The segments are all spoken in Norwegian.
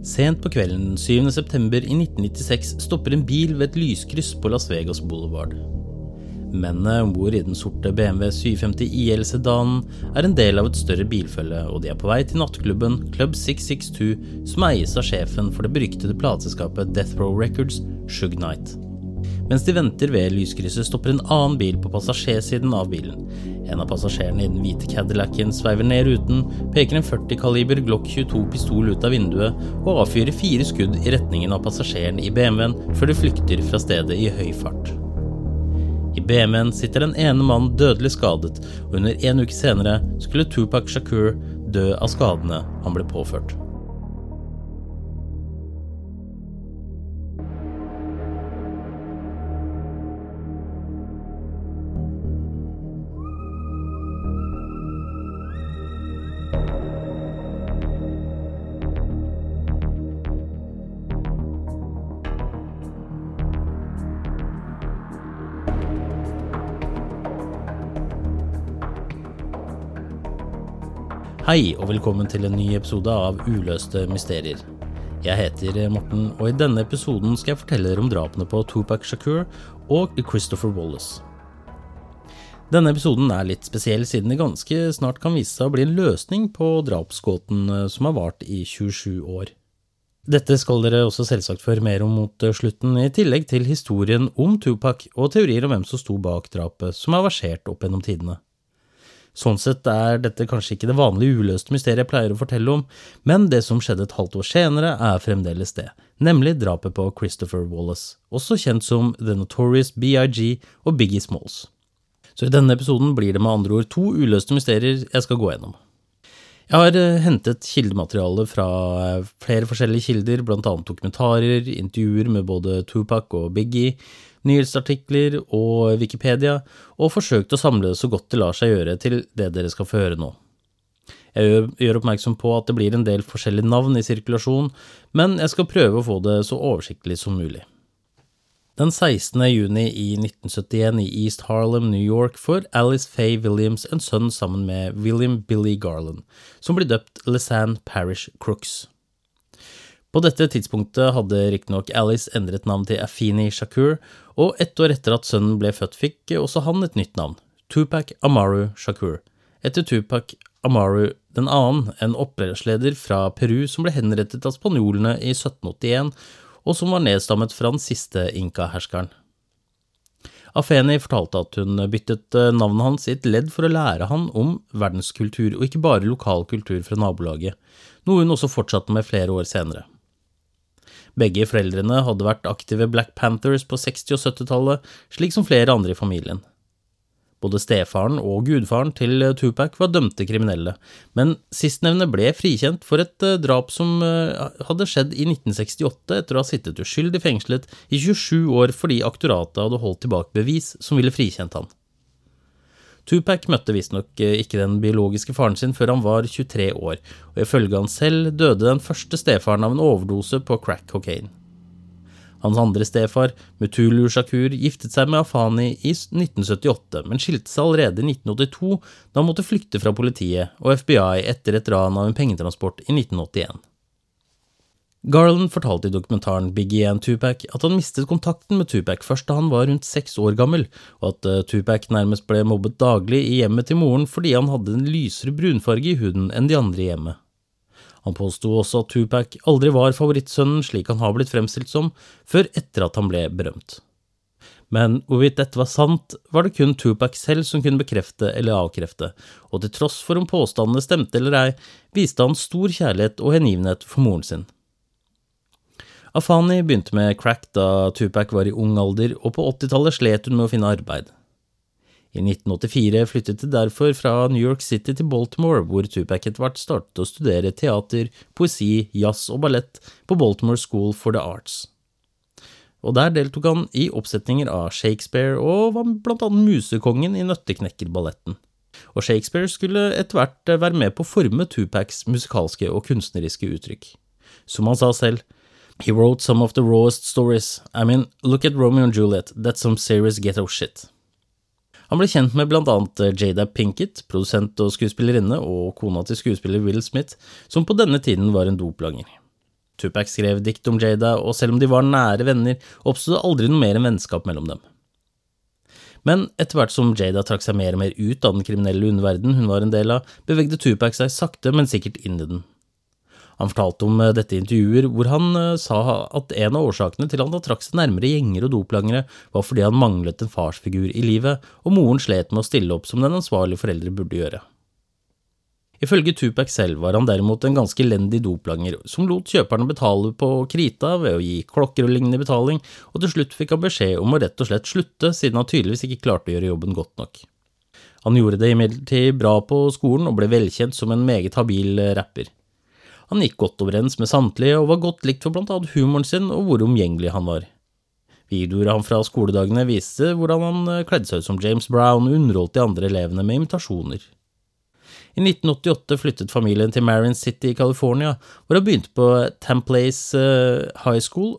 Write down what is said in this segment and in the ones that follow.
Sent på kvelden 7. september i 1996 stopper en bil ved et lyskryss på Las Vegas Boulevard. Mennene om bord i den sorte BMW 750 IL sedanen er en del av et større bilfølge, og de er på vei til nattklubben Club 662, som eies av sjefen for det beryktede plateselskapet Death Row Records, Shug Knight. Mens de venter ved lyskrysset, stopper en annen bil på passasjersiden av bilen. En av passasjerene i den hvite Cadillacen sveiver ned ruten, peker en 40-kaliber Glock 22-pistol ut av vinduet og avfyrer fire skudd i retningen av passasjeren i BMW-en før de flykter fra stedet i høy fart. I BMW-en sitter den ene mannen dødelig skadet, og under en uke senere skulle Tupac Shakur dø av skadene han ble påført. Hei og velkommen til en ny episode av Uløste mysterier. Jeg heter Morten, og i denne episoden skal jeg fortelle dere om drapene på Tupac Shakur og Christopher Wallace. Denne episoden er litt spesiell siden det ganske snart kan vise seg å bli en løsning på drapsgåten eh, som har vart i 27 år. Dette skal dere også selvsagt føre mer om mot eh, slutten, i tillegg til historien om Tupac og teorier om hvem som sto bak drapet, som har versert opp gjennom tidene. Sånn sett er dette kanskje ikke det vanlige uløste mysteriet jeg pleier å fortelle om, men det som skjedde et halvt år senere, er fremdeles det, nemlig drapet på Christopher Wallace, også kjent som The Notorious BIG og Biggie Smalls. Så i denne episoden blir det med andre ord to uløste mysterier jeg skal gå gjennom. Jeg har eh, hentet kildemateriale fra eh, flere forskjellige kilder, annet dokumentarer, intervjuer med både Tupac og Biggie, nyhetsartikler og Wikipedia, og forsøkt å samle det så godt det lar seg gjøre til det dere skal få høre nå. Jeg gjør oppmerksom på at det blir en del forskjellige navn i sirkulasjon, men jeg skal prøve å få det så oversiktlig som mulig. Den 16. juni i 1971 i East Harlem, New York, får Alice Faye Williams en sønn sammen med William Billy Garland, som blir døpt Lisanne Parish Crooks. På dette tidspunktet hadde riktignok Alice endret navn til Afini Shakur, og ett år etter at sønnen ble født, fikk også han et nytt navn, Tupac Amaru Shakur, etter Tupac Amaru den annen, en opprørsleder fra Peru som ble henrettet av spanjolene i 1781, og som var nedstammet fra den siste inka-herskeren. Afeni fortalte at hun byttet eh, navnet hans i et ledd for å lære han om verdenskultur, og ikke bare lokal kultur fra nabolaget, noe hun også fortsatte med flere år senere. Begge foreldrene hadde vært aktive Black Panthers på 60- og 70-tallet, slik som flere andre i familien. Både stefaren og gudfaren til Tupac var dømte kriminelle, men sistnevnte ble frikjent for et eh, drap som eh, hadde skjedd i 1968 etter å ha sittet uskyldig fengslet i 27 år fordi aktoratet hadde holdt tilbake bevis som ville frikjent han. Tupac møtte visstnok ikke den biologiske faren sin før han var 23 år, og ifølge han selv døde den første stefaren av en overdose på crack cocaine. Hans andre stefar, Mutulu Shakur, giftet seg med Afani i 1978, men skilte seg allerede i 1982 da han måtte flykte fra politiet og FBI etter et ran av en pengetransport i 1981. Garland fortalte i dokumentaren Biggie and Tupac at han mistet kontakten med Tupac først da han var rundt seks år gammel, og at uh, Tupac nærmest ble mobbet daglig i hjemmet til moren fordi han hadde en lysere brunfarge i huden enn de andre i hjemmet. Han påsto også at Tupac aldri var favorittsønnen slik han har blitt fremstilt som, før etter at han ble berømt. Men hvorvidt dette var sant, var det kun Tupac selv som kunne bekrefte eller avkrefte, og til tross for om påstandene stemte eller ei, viste han stor kjærlighet og hengivenhet for moren sin. Afani begynte med crack da Tupac var i ung alder, og på 80-tallet slet hun med å finne arbeid. I 1984 flyttet de derfor fra New York City til Baltimore, hvor Tupac etter hvert startet å studere teater, poesi, jazz og ballett på Baltimore School for the Arts. Og der deltok han i oppsetninger av Shakespeare og var blant annet musekongen i Nøtteknekkerballetten. Og Shakespeare skulle etter hvert være med på å forme Tupacs musikalske og kunstneriske uttrykk. Som han sa selv, He wrote some of the rawest stories. I mean, look at Romeo and Juliet, that's some serious ghetto shit. Han ble kjent med blant annet eh, Jada Pinkett, produsent og skuespillerinne, og kona til skuespiller Will Smith, som på denne tiden var en doplanger. Tupac skrev dikt om Jada, og selv om de var nære venner, oppstod det aldri noe mer enn vennskap mellom dem. Men etter hvert som Jada trakk seg mer og mer ut av den kriminelle underverdenen hun var en del av, bevegde Tupac seg sakte, men sikkert inn i den. Han fortalte om eh, dette i intervjuer, hvor han eh, sa at en av årsakene til at han trakk seg nærmere gjenger og doplangere, var fordi han manglet en farsfigur i livet, og moren slet med å stille opp som den ansvarlige foreldre burde gjøre. Ifølge Tupac selv var han derimot en ganske elendig doplanger, som lot kjøperne betale på krita ved å gi klokker og lignende betaling, og til slutt fikk han beskjed om å rett og slett slutte, siden han tydeligvis ikke klarte å gjøre jobben godt nok. Han gjorde det imidlertid bra på skolen og ble velkjent som en meget habil rapper. Han gikk godt overens med samtlige og var godt likt for blant annet humoren sin og hvor omgjengelig han var. Videoer han fra skoledagene viste hvordan han eh, kledde seg ut som James Brown og underholdt de andre elevene med invitasjoner. I 1988 flyttet familien til Marin City i California, hvor han begynte på Tamplace eh, High School,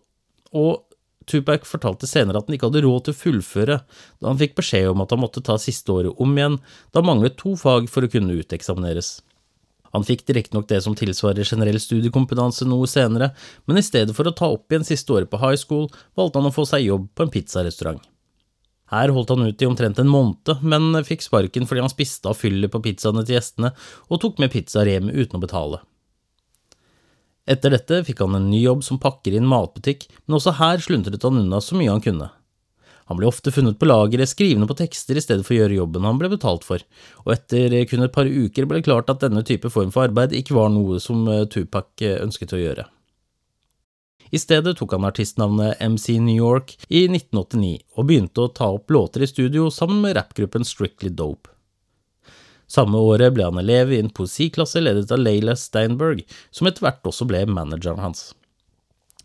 og Tupac fortalte senere at han ikke hadde råd til å fullføre, da han fikk beskjed om at han måtte ta siste året om igjen, da han manglet to fag for å kunne uteksamineres. Han fikk riktignok det som tilsvarer generell studiekompetanse noe senere, men i stedet for å ta opp igjen siste året på high school, valgte han å få seg jobb på en pizzarestaurant. Her holdt han ut i omtrent en måned, men fikk sparken fordi han spiste av fyllet på pizzaene til gjestene og tok med pizzaer hjem uten å betale. Etter dette fikk han en ny jobb som pakker i en matbutikk, men også her sluntret han unna så mye han kunne. Han ble ofte funnet på lageret skrivende på tekster i stedet for å gjøre jobben han ble betalt for, og etter kun et par uker ble det klart at denne type form for arbeid ikke var noe som eh, Tupac eh, ønsket å gjøre. I stedet tok han artistnavnet MC New York i 1989 og begynte å ta opp låter i studio sammen med rappgruppen Strictly Dope. Samme året ble han elev i en poesiklasse ledet av Leila Steinberg, som etter hvert også ble manageren hans.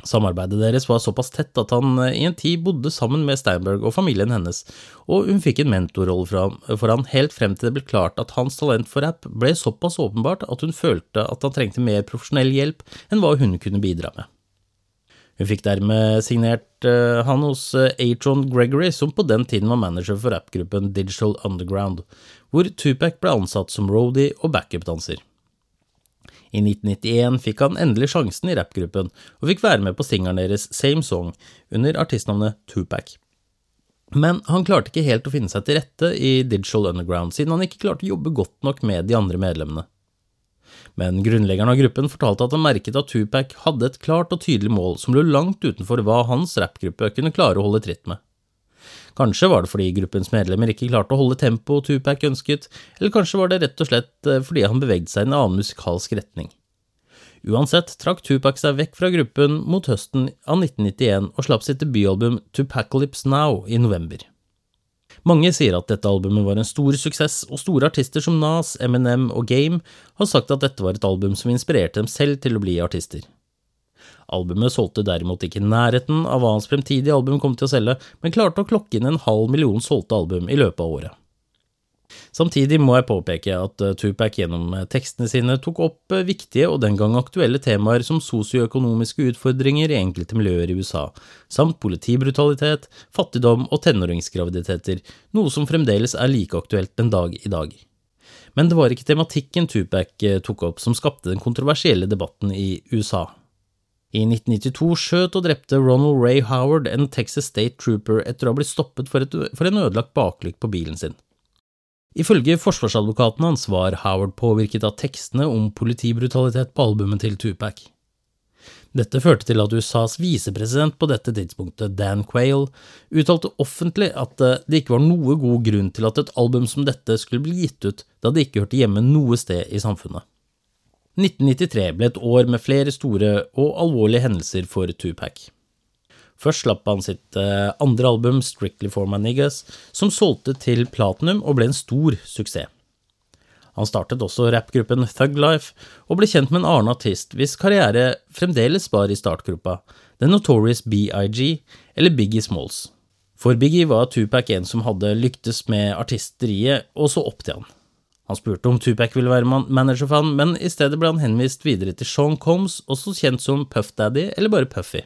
Samarbeidet deres var såpass tett at han eh, i en tid bodde sammen med Steinberg og familien hennes, og hun fikk en mentorrolle for han helt frem til det ble klart at hans talent for rapp ble såpass åpenbart at hun følte at han trengte mer profesjonell hjelp enn hva hun kunne bidra med. Hun fikk dermed signert uh, han hos uh, Atron Gregory, som på den tiden var manager for rappgruppen Digital Underground, hvor Tupac ble ansatt som roadie og backupdanser. I 1991 fikk han endelig sjansen i rappgruppen, og fikk være med på singelen deres Same Song under artistnavnet Tupac. Men han klarte ikke helt å finne seg til rette i Digital Underground, siden han ikke klarte å jobbe godt nok med de andre medlemmene. Men grunnleggeren av gruppen fortalte at han merket at Tupac hadde et klart og tydelig mål som lå langt utenfor hva hans rappgruppe kunne klare å holde tritt med. Kanskje var det fordi gruppens medlemmer ikke klarte å holde tempoet Tupac ønsket, eller kanskje var det rett og slett eh, fordi han bevegde seg i en annen musikalsk retning. Uansett trakk Tupac seg vekk fra gruppen mot høsten av 1991 og slapp sitt debutalbum Tupacalypse Now i november. Mange sier at dette albumet var en stor suksess, og store artister som Nas, Eminem og Game har sagt at dette var et album som inspirerte dem selv til å bli artister. Albumet solgte derimot ikke nærheten av hva hans fremtidige album kom til å selge, men klarte å klokke inn en halv million solgte album i løpet av året. Samtidig må jeg påpeke at eh, Tupac gjennom eh, tekstene sine tok opp eh, viktige og den gang aktuelle temaer som sosioøkonomiske utfordringer i enkelte miljøer i USA, samt politibrutalitet, fattigdom og tenåringsgraviditeter, noe som fremdeles er like aktuelt den dag i dag. Men det var ikke tematikken Tupac tok opp som skapte den kontroversielle debatten i USA. I 1992 skjøt og drepte Ronald Ray Howard en Texas State Trooper etter å ha blitt stoppet for, et, for en ødelagt baklykt på bilen sin. Ifølge forsvarsadvokaten hans var Howard påvirket av tekstene om politibrutalitet på albumet til Tupac. Dette førte til at USAs visepresident på dette tidspunktet, Dan Quayle, uttalte offentlig at det ikke var noe god grunn til at et album som dette skulle bli gitt ut, da det ikke hørte hjemme noe sted i samfunnet. 1993 ble et år med flere store og alvorlige hendelser for Tupac. Først slapp han sitt eh, andre album, Strictly for my niggas, som solgte til platinum og ble en stor suksess. Han startet også rappgruppen Thug Life, og ble kjent med en annen artist hvis karriere fremdeles var i startgruppa, The Notorious BIG, eller Biggie Smalls. For Biggie var Tupac en som hadde lyktes med artisteriet, og så opp til han. Han spurte om Tupac ville være manager for han, men i stedet ble han henvist videre til Sean Combs, også kjent som Puff Daddy eller bare Puffy.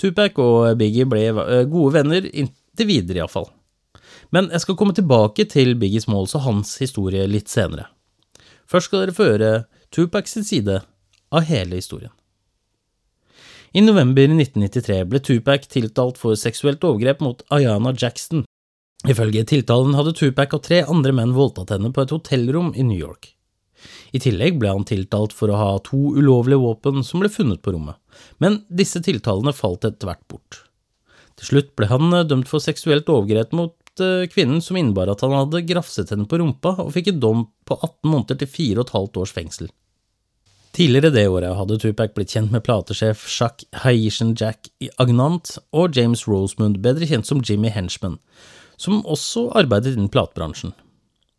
Tupac og Biggie ble eh, gode venner, inntil videre iallfall. Men jeg skal komme tilbake til Biggie Smalls og hans historie litt senere. Først skal dere få høre Tupac sin side av hele historien. I november 1993 ble Tupac tiltalt for seksuelt overgrep mot Ayana Jackson. Ifølge tiltalen hadde Tupac og tre andre menn voldtatt henne på et hotellrom i New York. I tillegg ble han tiltalt for å ha to ulovlige våpen som ble funnet på rommet, men disse tiltalene falt etter hvert bort. Til slutt ble han eh, dømt for seksuelt overgrep mot eh, kvinnen som innebar at han hadde grafset henne på rumpa, og fikk en dom på 18 måneder til 4,5 års fengsel. Tidligere det året hadde Tupac blitt kjent med platesjef Jacques Haitian Jack Agnant og James Rosemund, bedre kjent som Jimmy Henchman, som også arbeidet innen platebransjen.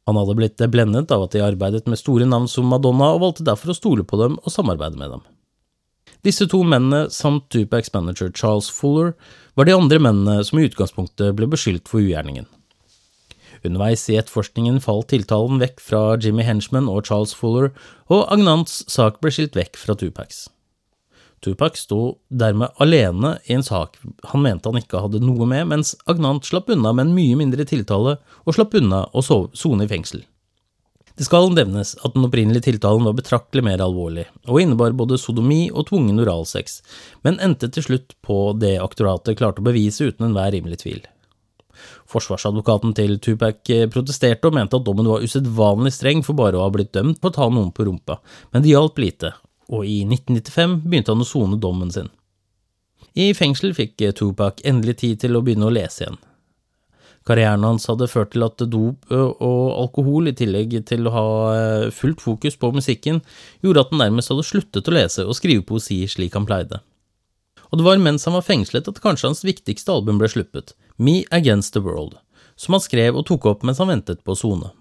Han hadde blitt blendet av at de arbeidet med store navn som Madonna, og valgte derfor å stole på dem og samarbeide med dem. Disse to mennene, samt Tupacs manager Charles Fuller, var de andre mennene som i utgangspunktet ble beskyldt for ugjerningen. Underveis i etterforskningen falt tiltalen vekk fra Jimmy Henchman og Charles Fuller, og Agnants sak ble skilt vekk fra Tupacs. Tupac sto dermed alene i en sak han mente han ikke hadde noe med, mens Agnant slapp unna med en mye mindre tiltale og slapp unna å sone i fengsel. Det skal nevnes at den opprinnelige tiltalen var betraktelig mer alvorlig, og innebar både sodomi og tvungen oralsex, men endte til slutt på det aktoratet klarte å bevise uten enhver rimelig tvil. Forsvarsadvokaten til Tupac protesterte og mente at dommen var usedvanlig streng for bare å ha blitt dømt på å ta noen på rumpa, men det hjalp lite, og i 1995 begynte han å sone dommen sin. I fengsel fikk Tupac endelig tid til å begynne å lese igjen. Karrieren hans hadde ført til at dop og alkohol, i tillegg til å ha fullt fokus på musikken, gjorde at han nærmest hadde sluttet å lese og skrive poesi slik han pleide. Og det var mens han var fengslet at kanskje hans viktigste album ble sluppet, Me Against the World, som han skrev og tok opp mens han ventet på å sone.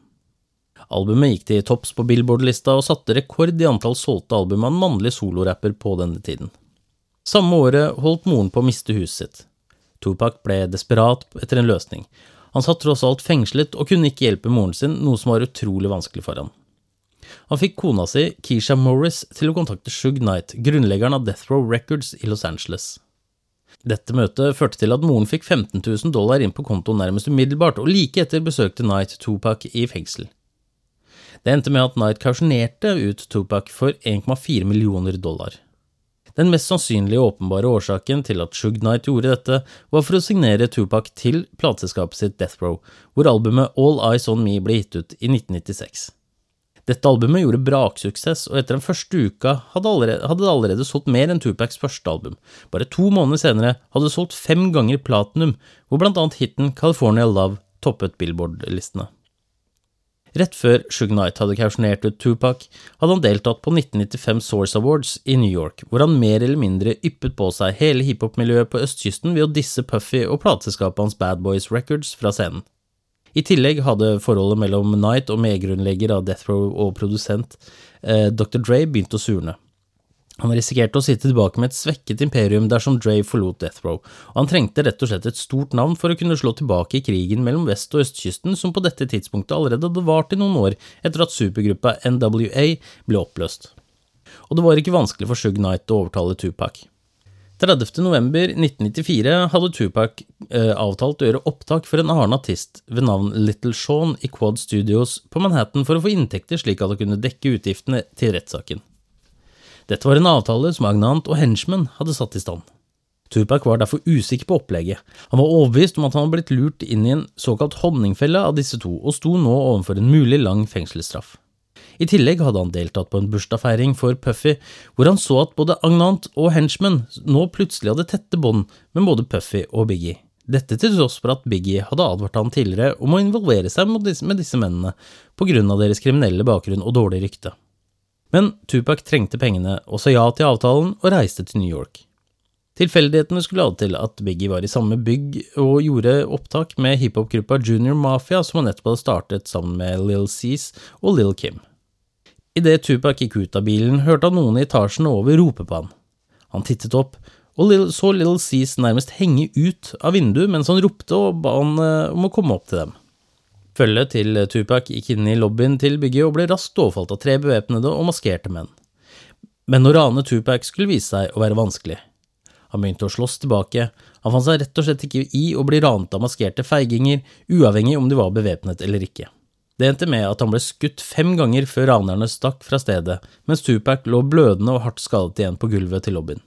Albumet gikk til topps på Billboard-lista og satte rekord i antall solgte album av en mannlig solorapper på denne tiden. Samme året holdt moren på å miste huset sitt. Tupac ble desperat etter en løsning. Han satt tross alt fengslet og kunne ikke hjelpe moren sin, noe som var utrolig vanskelig for han. Han fikk kona si, Keisha Morris, til å kontakte Shug Knight, grunnleggeren av Death Row Records i Los Angeles. Dette møtet førte til at moren fikk 15 000 dollar inn på kontoen nærmest umiddelbart, og like etter besøkte Knight Tupac i fengsel. Det endte med at Knight kausjonerte ut Tupac for 1,4 millioner dollar. Den mest sannsynlige og åpenbare årsaken til at Shug Knight gjorde dette, var for å signere Tupac til plateselskapet sitt Death Row, hvor albumet All Eyes On Me ble gitt ut i 1996. Dette albumet gjorde braksuksess, og etter den første uka hadde, allerede, hadde det allerede solgt mer enn Tupacs første album. Bare to måneder senere hadde det solgt fem ganger platinum, hvor blant annet hiten California Love toppet Billboard-listene. Rett før Shug Knight hadde kausjonert ut Tupac, hadde han deltatt på 1995 Source Awards i New York, hvor han mer eller mindre yppet på seg hele hiphop-miljøet på østkysten ved å disse Puffy og plateselskapet hans Bad Boys Records fra scenen. I tillegg hadde forholdet mellom Knight og medgrunnlegger av Death Row og produsent eh, Dr. Dre begynt å surne. Han risikerte å sitte tilbake med et svekket imperium dersom Dre forlot Death Row, og han trengte rett og slett et stort navn for å kunne slå tilbake i krigen mellom vest- og østkysten, som på dette tidspunktet allerede hadde vart i noen år etter at supergruppa NWA ble oppløst. Og det var ikke vanskelig for Shug Knight å overtale Tupac. 30. november 1994 hadde Tupac eh, avtalt å gjøre opptak for en annen artist ved navn Little Sean i Quad Studios på Manhattan for å få inntekter slik at han kunne dekke utgiftene til rettssaken. Dette var en avtale som Agnant og Henchman hadde satt i stand. Tupac var derfor usikker på opplegget. Han var overbevist om at han hadde blitt lurt inn i en såkalt honningfelle av disse to, og sto nå overfor en mulig lang fengselsstraff. I tillegg hadde han deltatt på en bursdagsfeiring for Puffy, hvor han så at både Agnant og Henchman nå plutselig hadde tette bånd med både Puffy og Biggie. Dette til tross for at Biggie hadde advart han tidligere om å involvere seg med disse mennene på grunn av deres kriminelle bakgrunn og dårlige rykte. Men Tupac trengte pengene og sa ja til avtalen og reiste til New York. Tilfeldighetene skulle lade til at Biggie var i samme bygg og gjorde opptak med hiphopgruppa Junior Mafia som han nettopp hadde startet sammen med Lill Cease og Lill Kim. Idet Tupac gikk ut av bilen, hørte han noen i etasjen over rope på han. Han tittet opp, og så Lill Cease nærmest henge ut av vinduet mens han ropte og ba han uh, om å komme opp til dem. Følget til Tupac gikk inn i lobbyen til bygget og ble raskt overfalt av tre bevæpnede og maskerte menn. Men å rane Tupac skulle vise seg å være vanskelig. Han begynte å slåss tilbake, han fant seg rett og slett ikke i å bli ranet av maskerte feiginger, uavhengig om de var bevæpnet eller ikke. Det endte med at han ble skutt fem ganger før ranerne stakk fra stedet, mens Tupac lå blødende og hardt skadet igjen på gulvet til lobbyen.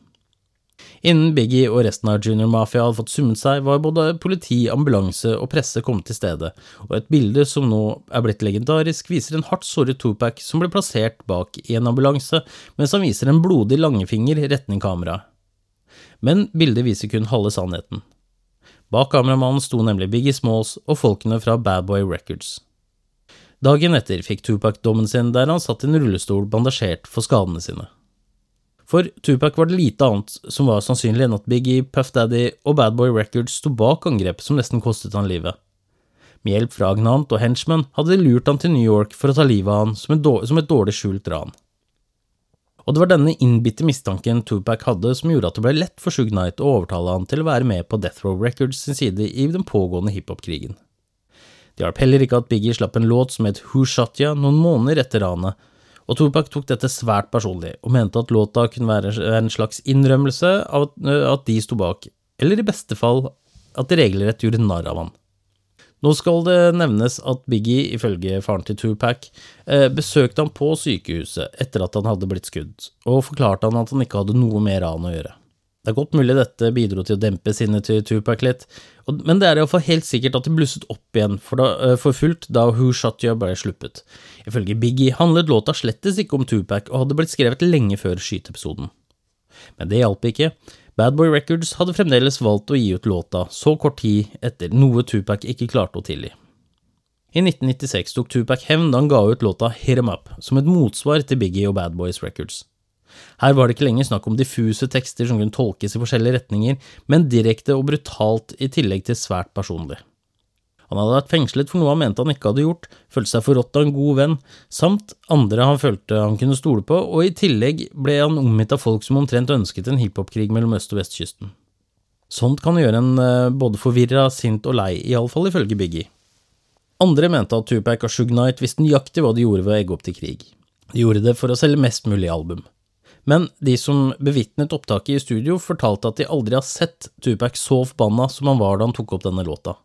Innen Biggie og resten av Junior Mafia hadde fått summet seg, var både politi, ambulanse og presse kommet til stedet, og et bilde som nå er blitt legendarisk, viser en hardt såret Tupac som ble plassert bak i en ambulanse, mens han viser en blodig langefinger retning kameraet. Men bildet viser kun halve sannheten. Bak kameramannen sto nemlig Biggie Smalls og folkene fra Bad Boy Records. Dagen etter fikk Tupac dommen sin der han satt i en rullestol bandasjert for skadene sine. For Tupac var det lite annet som var sannsynlig enn at Biggie, Puff Daddy og Bad Boy Records sto bak angrepet som nesten kostet han livet. Med hjelp fra Agnant og Henchman hadde de lurt han til New York for å ta livet av han som, som et dårlig skjult ran. Og det var denne innbitte mistanken Tupac hadde som gjorde at det ble lett for Sug Knight å overtale han til å være med på Death Row Records sin side i den pågående hiphop-krigen. Det hjalp heller ikke at Biggie slapp en låt som het Who Shot Ya noen måneder etter ranet, og Tupac tok dette svært personlig, og mente at låta kunne være en slags innrømmelse av at de sto bak, eller i beste fall at de regelrett gjorde narr av han. Nå skal det nevnes at Biggie, ifølge faren til Tupac, besøkte han på sykehuset etter at han hadde blitt skudd, og forklarte han at han ikke hadde noe mer annet å gjøre. Det er godt mulig dette bidro til å dempe sinnet til Tupac litt, men det er iallfall helt sikkert at det blusset opp igjen for, da, eh, for fullt da Who Shot You ble sluppet. Ifølge Biggie handlet låta slettes ikke om Tupac og hadde blitt skrevet lenge før skyteepisoden. Men det hjalp ikke. Bad Boy Records hadde fremdeles valgt å gi ut låta så kort tid etter, noe Tupac ikke klarte å tilgi. I 1996 tok Tupac hevn da han ga ut låta Hit Em Up, som et motsvar til Biggie og Bad Boys Records. Her var det ikke lenger snakk om diffuse tekster som kunne tolkes i forskjellige retninger, men direkte og brutalt i tillegg til svært personlig. Han hadde vært fengslet for noe han mente han ikke hadde gjort, følte seg forrådt av en god venn, samt andre han følte han kunne stole på, og i tillegg ble han omgitt av folk som omtrent ønsket en hiphop-krig mellom øst- og vestkysten. Sånt kan gjøre en eh, både forvirra, sint og lei, iallfall ifølge Biggie. Andre mente at Tupac og Shug Knight visste nøyaktig hva de gjorde ved å egge opp til krig. De gjorde det for å selge mest mulig album. Men de som bevitnet opptaket i studio, fortalte at de aldri har sett Tupac så forbanna som han var da han tok opp denne låta.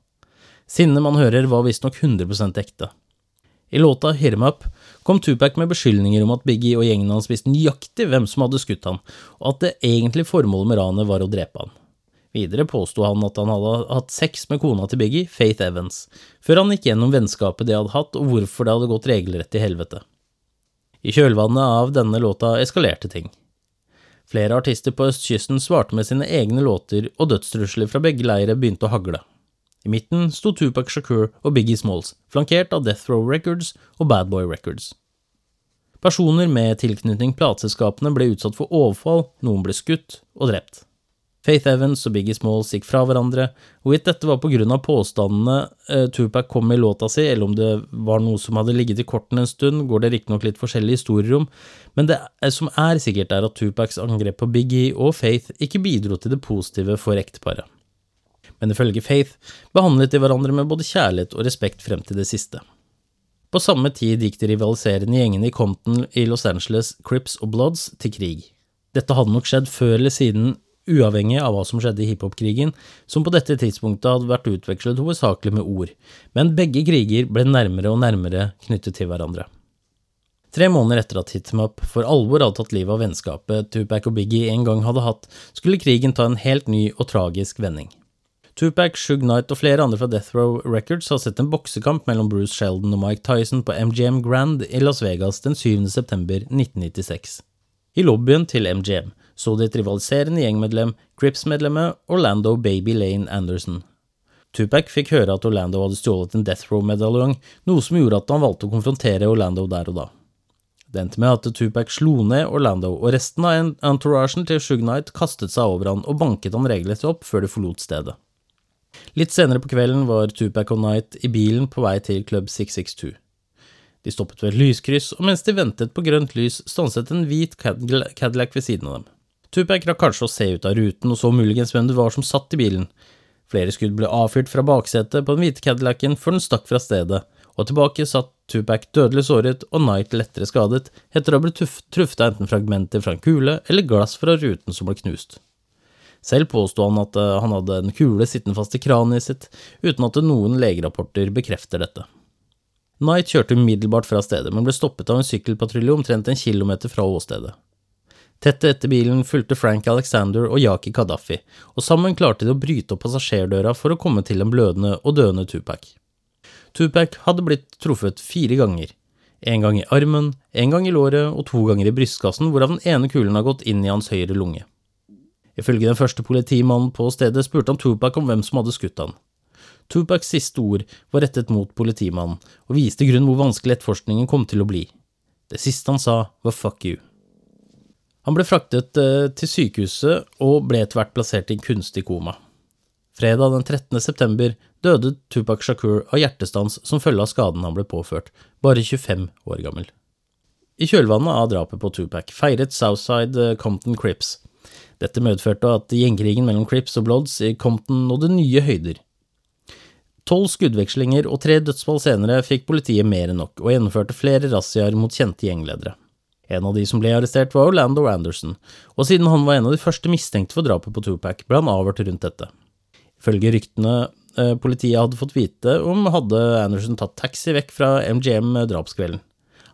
Sinnet man hører, var visstnok 100% ekte. I låta Hit Em Up kom Tupac med beskyldninger om at Biggie og gjengen hans visste nøyaktig hvem som hadde skutt han, og at det egentlige formålet med ranet var å drepe han. Videre påsto han at han hadde hatt sex med kona til Biggie, Faith Evans, før han gikk gjennom vennskapet de hadde hatt og hvorfor det hadde gått regelrett til helvete. I kjølvannet av denne låta eskalerte ting. Flere artister på østkysten svarte med sine egne låter, og dødstrusler fra begge leire begynte å hagle. I midten sto Tupac Shakur og Biggie Smalls, flankert av Death Row Records og Bad Boy Records. Personer med tilknytning plateselskapene ble utsatt for overfall, noen ble skutt og drept. Faith Evans og Biggie Smalls gikk fra hverandre, hvorvidt dette var på grunn av påstandene eh, Tupac kom med i låta si, eller om det var noe som hadde ligget i kortene en stund, går det riktignok litt forskjellige historier om, men det som er sikkert er at Tupacs angrep på Biggie og Faith ikke bidro til det positive for ekteparet. Men ifølge Faith behandlet de hverandre med både kjærlighet og respekt frem til det siste. På samme tid gikk de rivaliserende gjengene i Compton i Los Angeles, Crips og Bloods, til krig. Dette hadde nok skjedd før eller siden uavhengig av hva som skjedde i hiphop-krigen, som på dette tidspunktet hadde vært utvekslet hovedsakelig med ord, men begge kriger ble nærmere og nærmere knyttet til hverandre. Tre måneder etter at Hitmap for alvor hadde tatt livet av vennskapet Tupac og Biggie en gang hadde hatt, skulle krigen ta en helt ny og tragisk vending. Tupac, Shug Knight og flere andre fra Death Row Records har sett en boksekamp mellom Bruce Sheldon og Mike Tyson på MGM Grand i Las Vegas den 7. september 1996. I lobbyen til MGM så de et rivaliserende gjengmedlem, Crips-medlemmet Orlando Baby Lane Anderson. Tupac fikk høre at Orlando hadde stjålet en Death Row-medaljong, noe som gjorde at han valgte å konfrontere Orlando der og da. Det endte med at Tupac slo ned Orlando, og resten av entouragen til Shug Knight kastet seg over han og banket han regelrett opp før de forlot stedet. Litt senere på kvelden var Tupac og Knight i bilen på vei til Club 662. De stoppet ved et lyskryss, og mens de ventet på grønt lys, stanset en hvit Cadillac ved siden av dem. Tupac rakk kanskje å se ut av ruten og så muligens hvem det var som satt i bilen. Flere skudd ble avfyrt fra baksetet på den hvite Cadillacen før den stakk fra stedet, og tilbake satt Tupac dødelig såret og Knight lettere skadet etter å ha blitt truffet av enten fragmenter fra en kule eller glass fra ruten som ble knust. Selv påsto han at eh, han hadde en kule sittende fast i kraniet sitt, uten at noen legerapporter bekrefter dette. Knight kjørte umiddelbart fra stedet, men ble stoppet av en sykkelpatrulje omtrent en kilometer fra åstedet. Tett etter bilen fulgte Frank Alexander og Yaki Kadafi, og sammen klarte de å bryte opp passasjerdøra for å komme til en blødende og døende Tupac. Tupac hadde blitt truffet fire ganger, en gang i armen, en gang i låret og to ganger i brystkassen, hvorav den ene kulen har gått inn i hans høyre lunge. Ifølge den første politimannen på stedet spurte han Tupac om hvem som hadde skutt han. Tupacs siste ord var rettet mot politimannen, og viste i grunnen hvor vanskelig etterforskningen kom til å bli. Det siste han sa, var fuck you. Han ble fraktet eh, til sykehuset og ble etter hvert plassert i en kunstig koma. Fredag den 13. september døde Tupac Shakur av hjertestans som følge av skaden han ble påført, bare 25 år gammel. I kjølvannet av drapet på Tupac feiret Southside eh, Compton Crips. Dette medførte at gjengkrigen mellom Crips og Bloods i Compton nådde nye høyder. Tolv skuddvekslinger og tre dødsfall senere fikk politiet mer enn nok, og gjennomførte flere razziaer mot kjente gjengledere. En av de som ble arrestert, var Orlando Anderson, og siden han var en av de første mistenkte for drapet på Tupac, ble han avhørt rundt dette. Ifølge ryktene eh, politiet hadde fått vite om, hadde Anderson tatt taxi vekk fra MGM drapskvelden.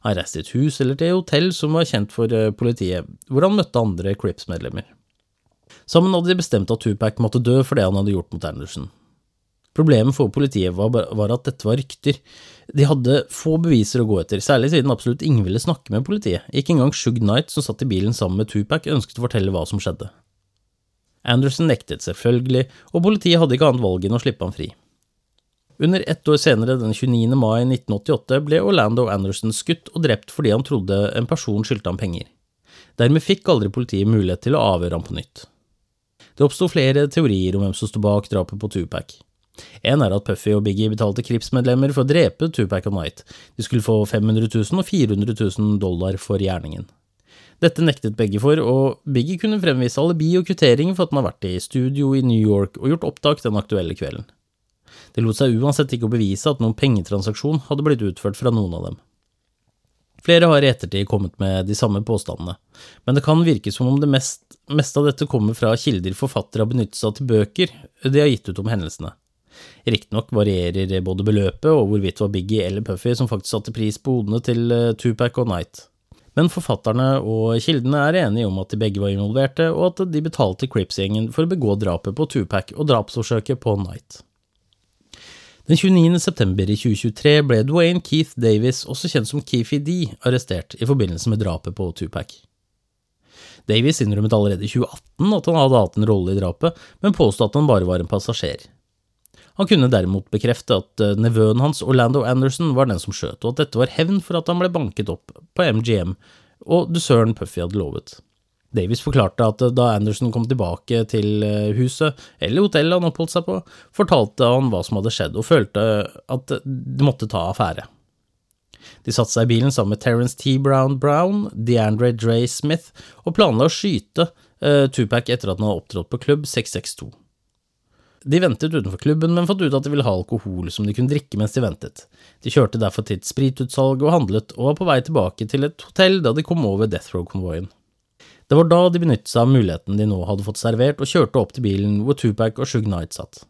Han reiste i et hus eller til et hotell som var kjent for eh, politiet, hvor han møtte andre Crips-medlemmer. Sammen hadde de bestemt at Tupac måtte dø for det han hadde gjort mot Anderson. Problemet for politiet var, var, at dette var rykter. De hadde få beviser å gå etter, særlig siden absolutt ingen ville snakke med politiet. Ikke engang Shug Knight, som satt i bilen sammen med Tupac, ønsket å fortelle hva som skjedde. Anderson nektet selvfølgelig, og politiet hadde ikke annet valg enn å slippe ham fri. Under ett år senere, den 29. mai 1988, ble Orlando Anderson skutt og drept fordi han trodde en person skyldte ham penger. Dermed fikk aldri politiet mulighet til å avhøre ham på nytt. Det oppsto flere teorier om hvem som sto bak drapet på Tupac. En er at Puffy og Biggie betalte Krips-medlemmer for å drepe Tupac og Knight. De skulle få 500 000 og 400 000 dollar for gjerningen. Dette nektet begge for, og Biggie kunne fremvise alibi og kvittering for at han har vært i studio i New York og gjort opptak den aktuelle kvelden. Det lot seg uansett ikke å bevise at noen pengetransaksjon hadde blitt utført fra noen av dem. Flere har i ettertid kommet med de samme påstandene, men det kan virke som om det mest, meste av dette kommer fra kilder forfattere har benyttet seg av til bøker de har gitt ut om hendelsene. Riktignok varierer både beløpet og hvorvidt det var Biggie eller Puffy som faktisk satte pris på hodene til eh, Tupac og Knight. Men forfatterne og kildene er enige om at de begge var involverte, og at de betalte Crips-gjengen for å begå drapet på Tupac og drapsforsøket på Knight. Den 29. september i 2023 ble Dwayne Keith Davis, også kjent som Keefy D, arrestert i forbindelse med drapet på Tupac. Davis innrømmet allerede i 2018 at han hadde hatt en rolle i drapet, men påstod at han bare var en passasjer. Han kunne derimot bekrefte at eh, nevøen hans, Orlando Anderson, var den som skjøt, og at dette var hevn for at han ble banket opp på MGM, og dusøren Puffy hadde lovet. Davies forklarte at da Anderson kom tilbake til eh, huset, eller hotellet han oppholdt seg på, fortalte han hva som hadde skjedd, og følte at de måtte ta affære. De satte seg i bilen sammen med Terence T. Brown Brown, DeAndre Dre Smith, og planla å skyte uh, Tupac etter at han hadde opptrådt på klubb 662. De ventet utenfor klubben, men fant ut at de ville ha alkohol som de kunne drikke mens de ventet. De kjørte derfor til et spritutsalg og handlet, og var på vei tilbake til et hotell da de kom over Death Row-konvoien. Det var da de benyttet seg av muligheten de nå hadde fått servert, og kjørte opp til bilen hvor Tupac og Shug Knight satt.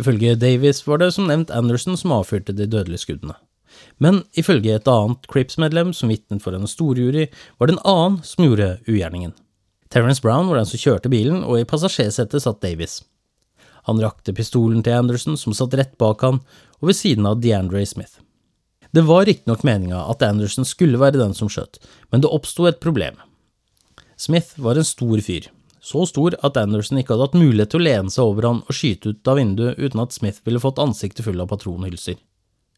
Ifølge Davies var det som nevnt Anderson som avfyrte de dødelige skuddene. Men ifølge et annet Crips-medlem som vitnet for en storjury, var det en annen som gjorde ugjerningen. Terence Brown var den som kjørte bilen, og i passasjersetet satt Davies. Han rakte pistolen til Anderson, som satt rett bak han, og ved siden av DeAndre Smith. Det var riktignok meninga at Anderson skulle være den som skjøt, men det oppsto et problem. Smith var en stor fyr, så stor at Anderson ikke hadde hatt mulighet til å lene seg over han og skyte ut av vinduet uten at Smith ville fått ansiktet full av patronhylser.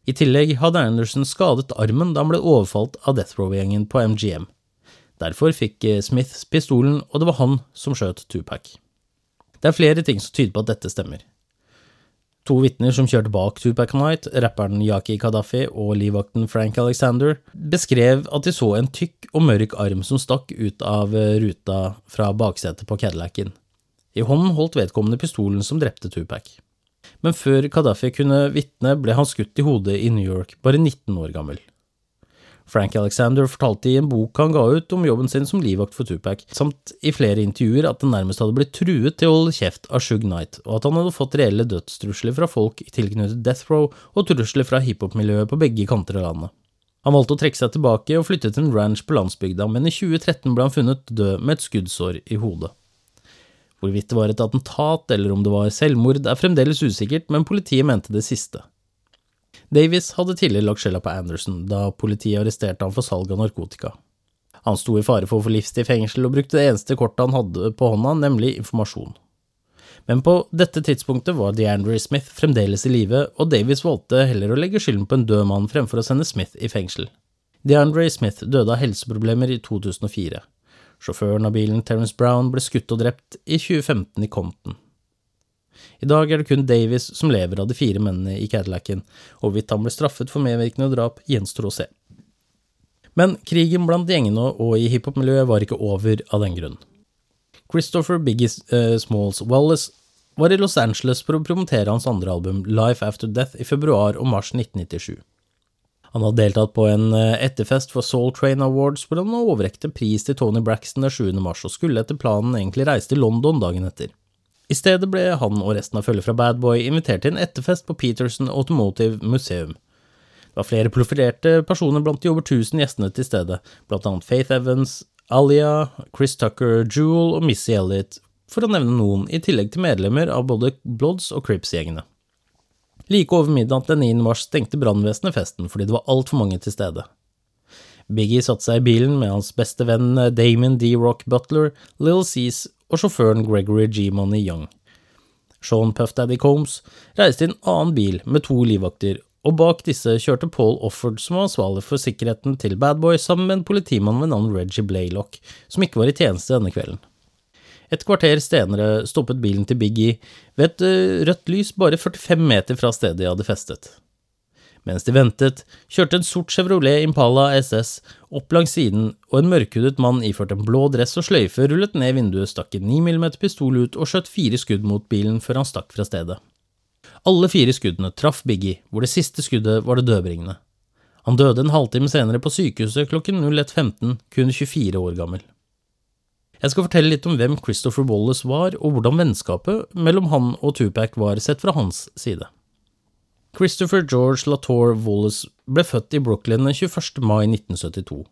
I tillegg hadde Anderson skadet armen da han ble overfalt av Death Row-gjengen på MGM. Derfor fikk eh, Smith pistolen, og det var han som skjøt Tupac. Det er flere ting som tyder på at dette stemmer. To vitner som kjørte bak Tupac Knight, rapperen Yaki Kadafi og livvakten Frank Alexander, beskrev at de så en tykk og mørk arm som stakk ut av ruta fra baksetet på Cadillacen. I hånden holdt vedkommende pistolen som drepte Tupac. Men før Kadafi kunne vitne, ble han skutt i hodet i New York, bare 19 år gammel. Frank Alexander fortalte i en bok han ga ut om jobben sin som livvakt for Tupac, samt i flere intervjuer at han nærmest hadde blitt truet til å holde kjeft av Shug Knight, og at han hadde fått reelle dødstrusler fra folk tilknyttet Death Row og trusler fra hiphop-miljøet på begge kanter av landet. Han valgte å trekke seg tilbake og flytte til en ranch på landsbygda, men i 2013 ble han funnet død med et skuddsår i hodet. Hvorvidt det var et attentat eller om det var selvmord, er fremdeles usikkert, men politiet mente det siste. Davies hadde tidligere lagt skjella på Anderson da politiet arresterte ham for salg av narkotika. Han sto i fare for å få livstid i fengsel og brukte det eneste kortet han hadde på hånda, nemlig informasjon. Men på dette tidspunktet var DeAndre Smith fremdeles i live, og Davies valgte heller å legge skylden på en død mann fremfor å sende Smith i fengsel. DeAndre Smith døde av helseproblemer i 2004. Sjåføren av bilen, Terence Brown, ble skutt og drept i 2015 i Compton. I dag er det kun Davies som lever av de fire mennene i Cadillacen, og hvorvidt han ble straffet for medvirkende drap, gjenstår å se. Men krigen blant gjengene og i hiphop-miljøet var ikke over av den grunn. Christopher Biggie uh, Smalls Wallace var i Los Angeles for å promotere hans andre album, Life After Death, i februar og mars 1997. Han hadde deltatt på en eh, etterfest for Soul Train Awards, hvor han overrekte pris til Tony Braxton den 7. mars, og skulle etter planen egentlig reise til London dagen etter. I stedet ble han og resten av følget fra Bad Boy invitert til en etterfest på Peterson Automotive Museum. Det var flere profilerte personer blant de over 1000 gjestene til stedet, blant annet Faith Evans, Alia, Chris Tucker, Jewel og Missy Elliot, for å nevne noen, i tillegg til medlemmer av både Bloods og Crips-gjengene. Like over midnatt den 9. mars stengte brannvesenet festen fordi det var altfor mange til stede. Biggie satte seg i bilen med hans beste venn Damon D. Rock Butler, Little Cease og sjåføren Gregory G. Money Young. Sean Puff Daddy Combs reiste i en annen bil med to livvakter, og bak disse kjørte Paul Offord, som var ansvarlig for sikkerheten til Bad Boy, sammen med en politimann ved navn Reggie Blaylock, som ikke var i tjeneste denne kvelden. Et kvarter senere stoppet bilen til Biggie ved et eh, rødt lys bare 45 meter fra stedet de hadde festet. Mens de ventet, kjørte en sort Chevrolet Impala SS opp langs siden, og en mørkhudet mann iført en blå dress og sløyfe rullet ned vinduet, stakk en 9 mm pistol ut og skjøt fire skudd mot bilen før han stakk fra stedet. Alle fire skuddene traff Biggie, hvor det siste skuddet var det dødbringende. Han døde en halvtime senere på sykehuset klokken 01.15, kun 24 år gammel. Jeg skal fortelle litt om hvem Christopher Wallace var, og hvordan vennskapet mellom han og Tupac var sett fra hans side. Christopher George Latour Wallace ble født i Brooklyn den 21. mai 1972.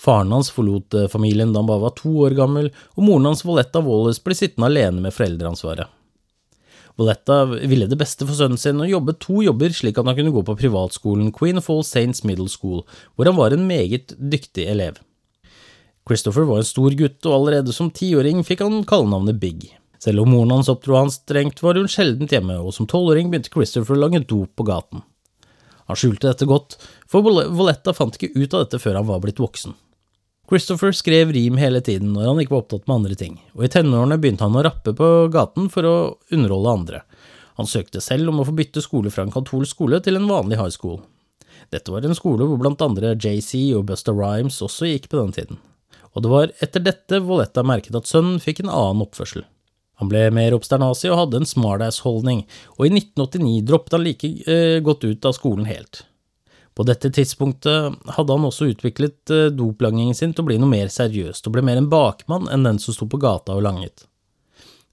Faren hans forlot eh, familien da han bare var to år gammel, og moren hans Valetta Wallace ble sittende alene med foreldreansvaret. Valetta ville det beste for sønnen sin og jobbet to jobber slik at han kunne gå på privatskolen Queen of All Saints Middle School, hvor han var en meget dyktig elev. Christopher var en stor gutt, og allerede som tiåring fikk han kallenavnet Big. Selv om moren hans oppdro han strengt, var hun sjeldent hjemme, og som tolvåring begynte Christopher å lage dop på gaten. Han skjulte dette godt, for Voletta fant ikke ut av dette før han var blitt voksen. Christopher skrev rim hele tiden når han ikke var opptatt med andre ting, og i tenårene begynte han å rappe på gaten for å underholde andre. Han søkte selv om å få bytte skole fra en katolsk skole til en vanlig high school. Dette var en skole hvor blant andre JC og Busta Rhymes også gikk på den tiden, og det var etter dette Voletta merket at sønnen fikk en annen oppførsel. Han ble mer obsternasig og hadde en smartass-holdning, og i 1989 droppet han like eh, godt ut av skolen helt. På dette tidspunktet hadde han også utviklet eh, doplangingen sin til å bli noe mer seriøst, og ble mer en bakmann enn den som sto på gata og langet.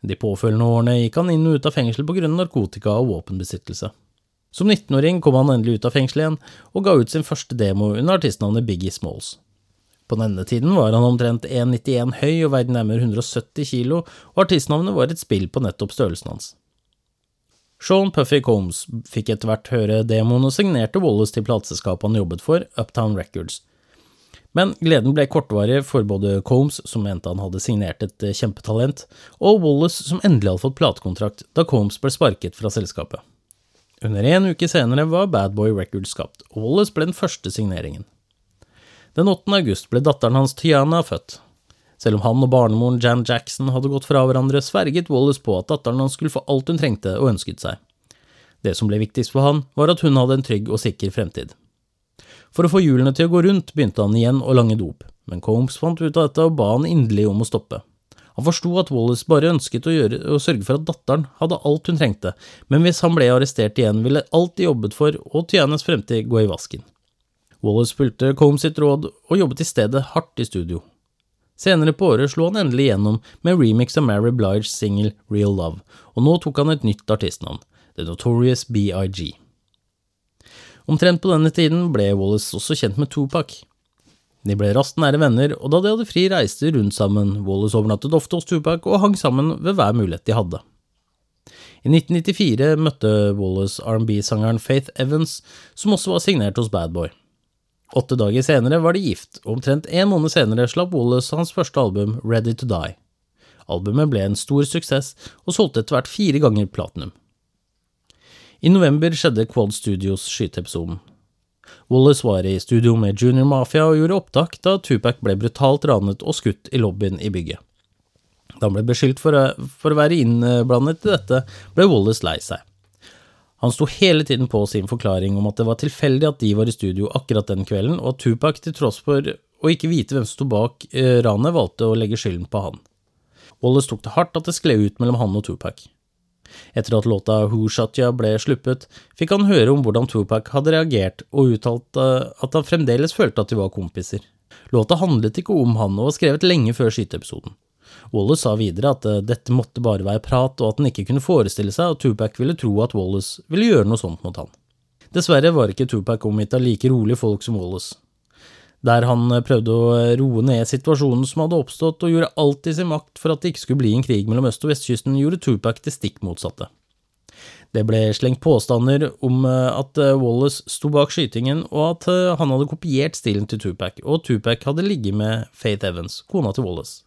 De påfølgende årene gikk han inn og ut av fengsel på grunn av narkotika og våpenbesittelse. Som 19-åring kom han endelig ut av fengselet igjen, og ga ut sin første demo under artistnavnet Biggie Smalls. På denne tiden var han omtrent 1,91 høy og veide nærmere 170 kilo, og artistnavnet var et spill på nettopp størrelsen hans. Sean Puffy Combs fikk etter hvert høre demoen og signerte Wallace til plateselskapet han jobbet for, Uptown Records. Men gleden ble kortvarig for både Combs, som mente han hadde signert et eh, kjempetalent, og Wallace, som endelig hadde fått platekontrakt da Combs ble sparket fra selskapet. Under en uke senere var Bad Boy Records skapt, og Wallace ble den første signeringen. Den 8. august ble datteren hans Tiana født. Selv om han og barnemoren Jan Jackson hadde gått fra hverandre, sverget Wallace på at datteren hans skulle få alt hun trengte og ønsket seg. Det som ble viktigst for han, var at hun hadde en trygg og sikker fremtid. For å få hjulene til å gå rundt begynte han igjen å lange dop, men Combs fant ut av dette og ba han inderlig om å stoppe. Han forsto at Wallace bare ønsket å, gjøre, å, sørge for at datteren hadde alt hun trengte, men hvis han ble arrestert igjen, ville alt de jobbet for og Tianas fremtid gå i vasken. Wallace fulgte Combs sitt råd og jobbet i stedet hardt i studio. Senere på året slo han endelig igjennom med remix av Mary Bliges single Real Love, og nå tok han et nytt artistnavn, The Notorious BIG. Omtrent på denne tiden ble Wallace også kjent med Tupac. De ble raskt nære venner, og da de hadde fri, reiste rundt sammen. Wallace overnattet ofte hos Tupac og hang sammen ved hver mulighet de hadde. I 1994 møtte Wallace R&B-sangeren Faith Evans, som også var signert hos Bad Boy. Åtte dager senere var de gift, og omtrent en måned senere slapp Wallace hans første album, Ready to Die. Albumet ble en stor suksess, og solgte etter hvert fire ganger platinum. I november skjedde Quad Studios skyteepisoden. Wallace var i studio med Junior Mafia og gjorde opptak da Tupac ble brutalt ranet og skutt i lobbyen i bygget. Da han ble beskyldt for å, for å være innblandet i dette, ble Wallace lei seg. Han sto hele tiden på sin forklaring om at det var tilfeldig at de var i studio akkurat den kvelden, og at Tupac, til tross for å ikke vite hvem som sto bak eh, ranet, valgte å legge skylden på han. Wallace tok det hardt at det skled ut mellom han og Tupac. Etter at låta Who Shot Ya ble sluppet, fikk han høre om hvordan Tupac hadde reagert, og uttalte at han fremdeles følte at de var kompiser. Låta handlet ikke om han og var skrevet lenge før skyteepisoden. Wallace sa videre at uh, dette måtte bare være prat, og at han ikke kunne forestille seg at Tupac ville tro at Wallace ville gjøre noe sånt mot han. Dessverre var ikke Tupac omgitt av like rolige folk som Wallace. Der han uh, prøvde å uh, roe ned situasjonen som hadde oppstått, og gjorde alt i sin makt for at det ikke skulle bli en krig mellom øst- og vestkysten, gjorde Tupac det stikk motsatte. Det ble slengt påstander om at Wallace sto bak skytingen, og at han hadde kopiert stilen til Tupac, og Tupac hadde ligget med Faith Evans, kona til Wallace.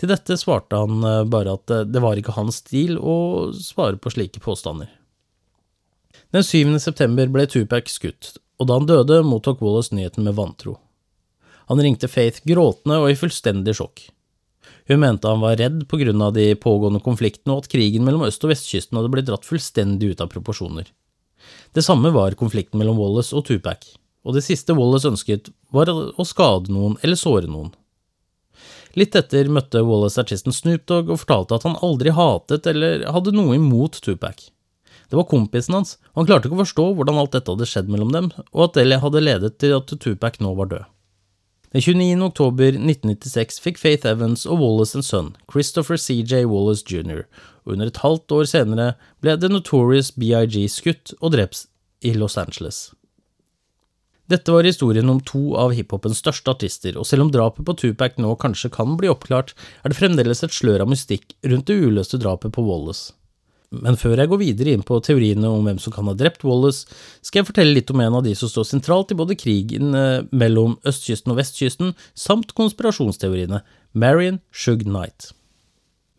Til dette svarte han eh, bare at eh, det var ikke hans stil å svare på slike påstander. Den 7. september ble Tupac skutt, og da han døde, mottok Wallace nyheten med vantro. Han ringte Faith gråtende og i fullstendig sjokk. Hun mente han var redd på grunn av de pågående konfliktene og at krigen mellom øst- og vestkysten hadde blitt dratt fullstendig ut av proporsjoner. Det samme var konflikten mellom Wallace og Tupac, og det siste Wallace ønsket, var å skade noen eller såre noen. Litt etter møtte Wallace artisten Snoop Dogg og fortalte at han aldri hatet eller hadde noe imot Tupac. Det var kompisen hans, og han klarte ikke å forstå hvordan alt dette hadde skjedd mellom dem, og at det hadde ledet til at Tupac nå var død. Den 29. oktober 1996 fikk Faith Evans og Wallace en sønn, Christopher CJ Wallace jr., og under et halvt år senere ble The Notorious BIG skutt og drept i Los Angeles. Dette var historien om to av hiphopens største artister, og selv om drapet på Tupac nå kanskje kan bli oppklart, er det fremdeles et slør av mystikk rundt det uløste drapet på Wallace. Men før jeg går videre inn på teoriene om hvem som kan ha drept Wallace, skal jeg fortelle litt om en av de som står sentralt i både krigen eh, mellom østkysten og vestkysten, samt konspirasjonsteoriene, Marion Shug Knight.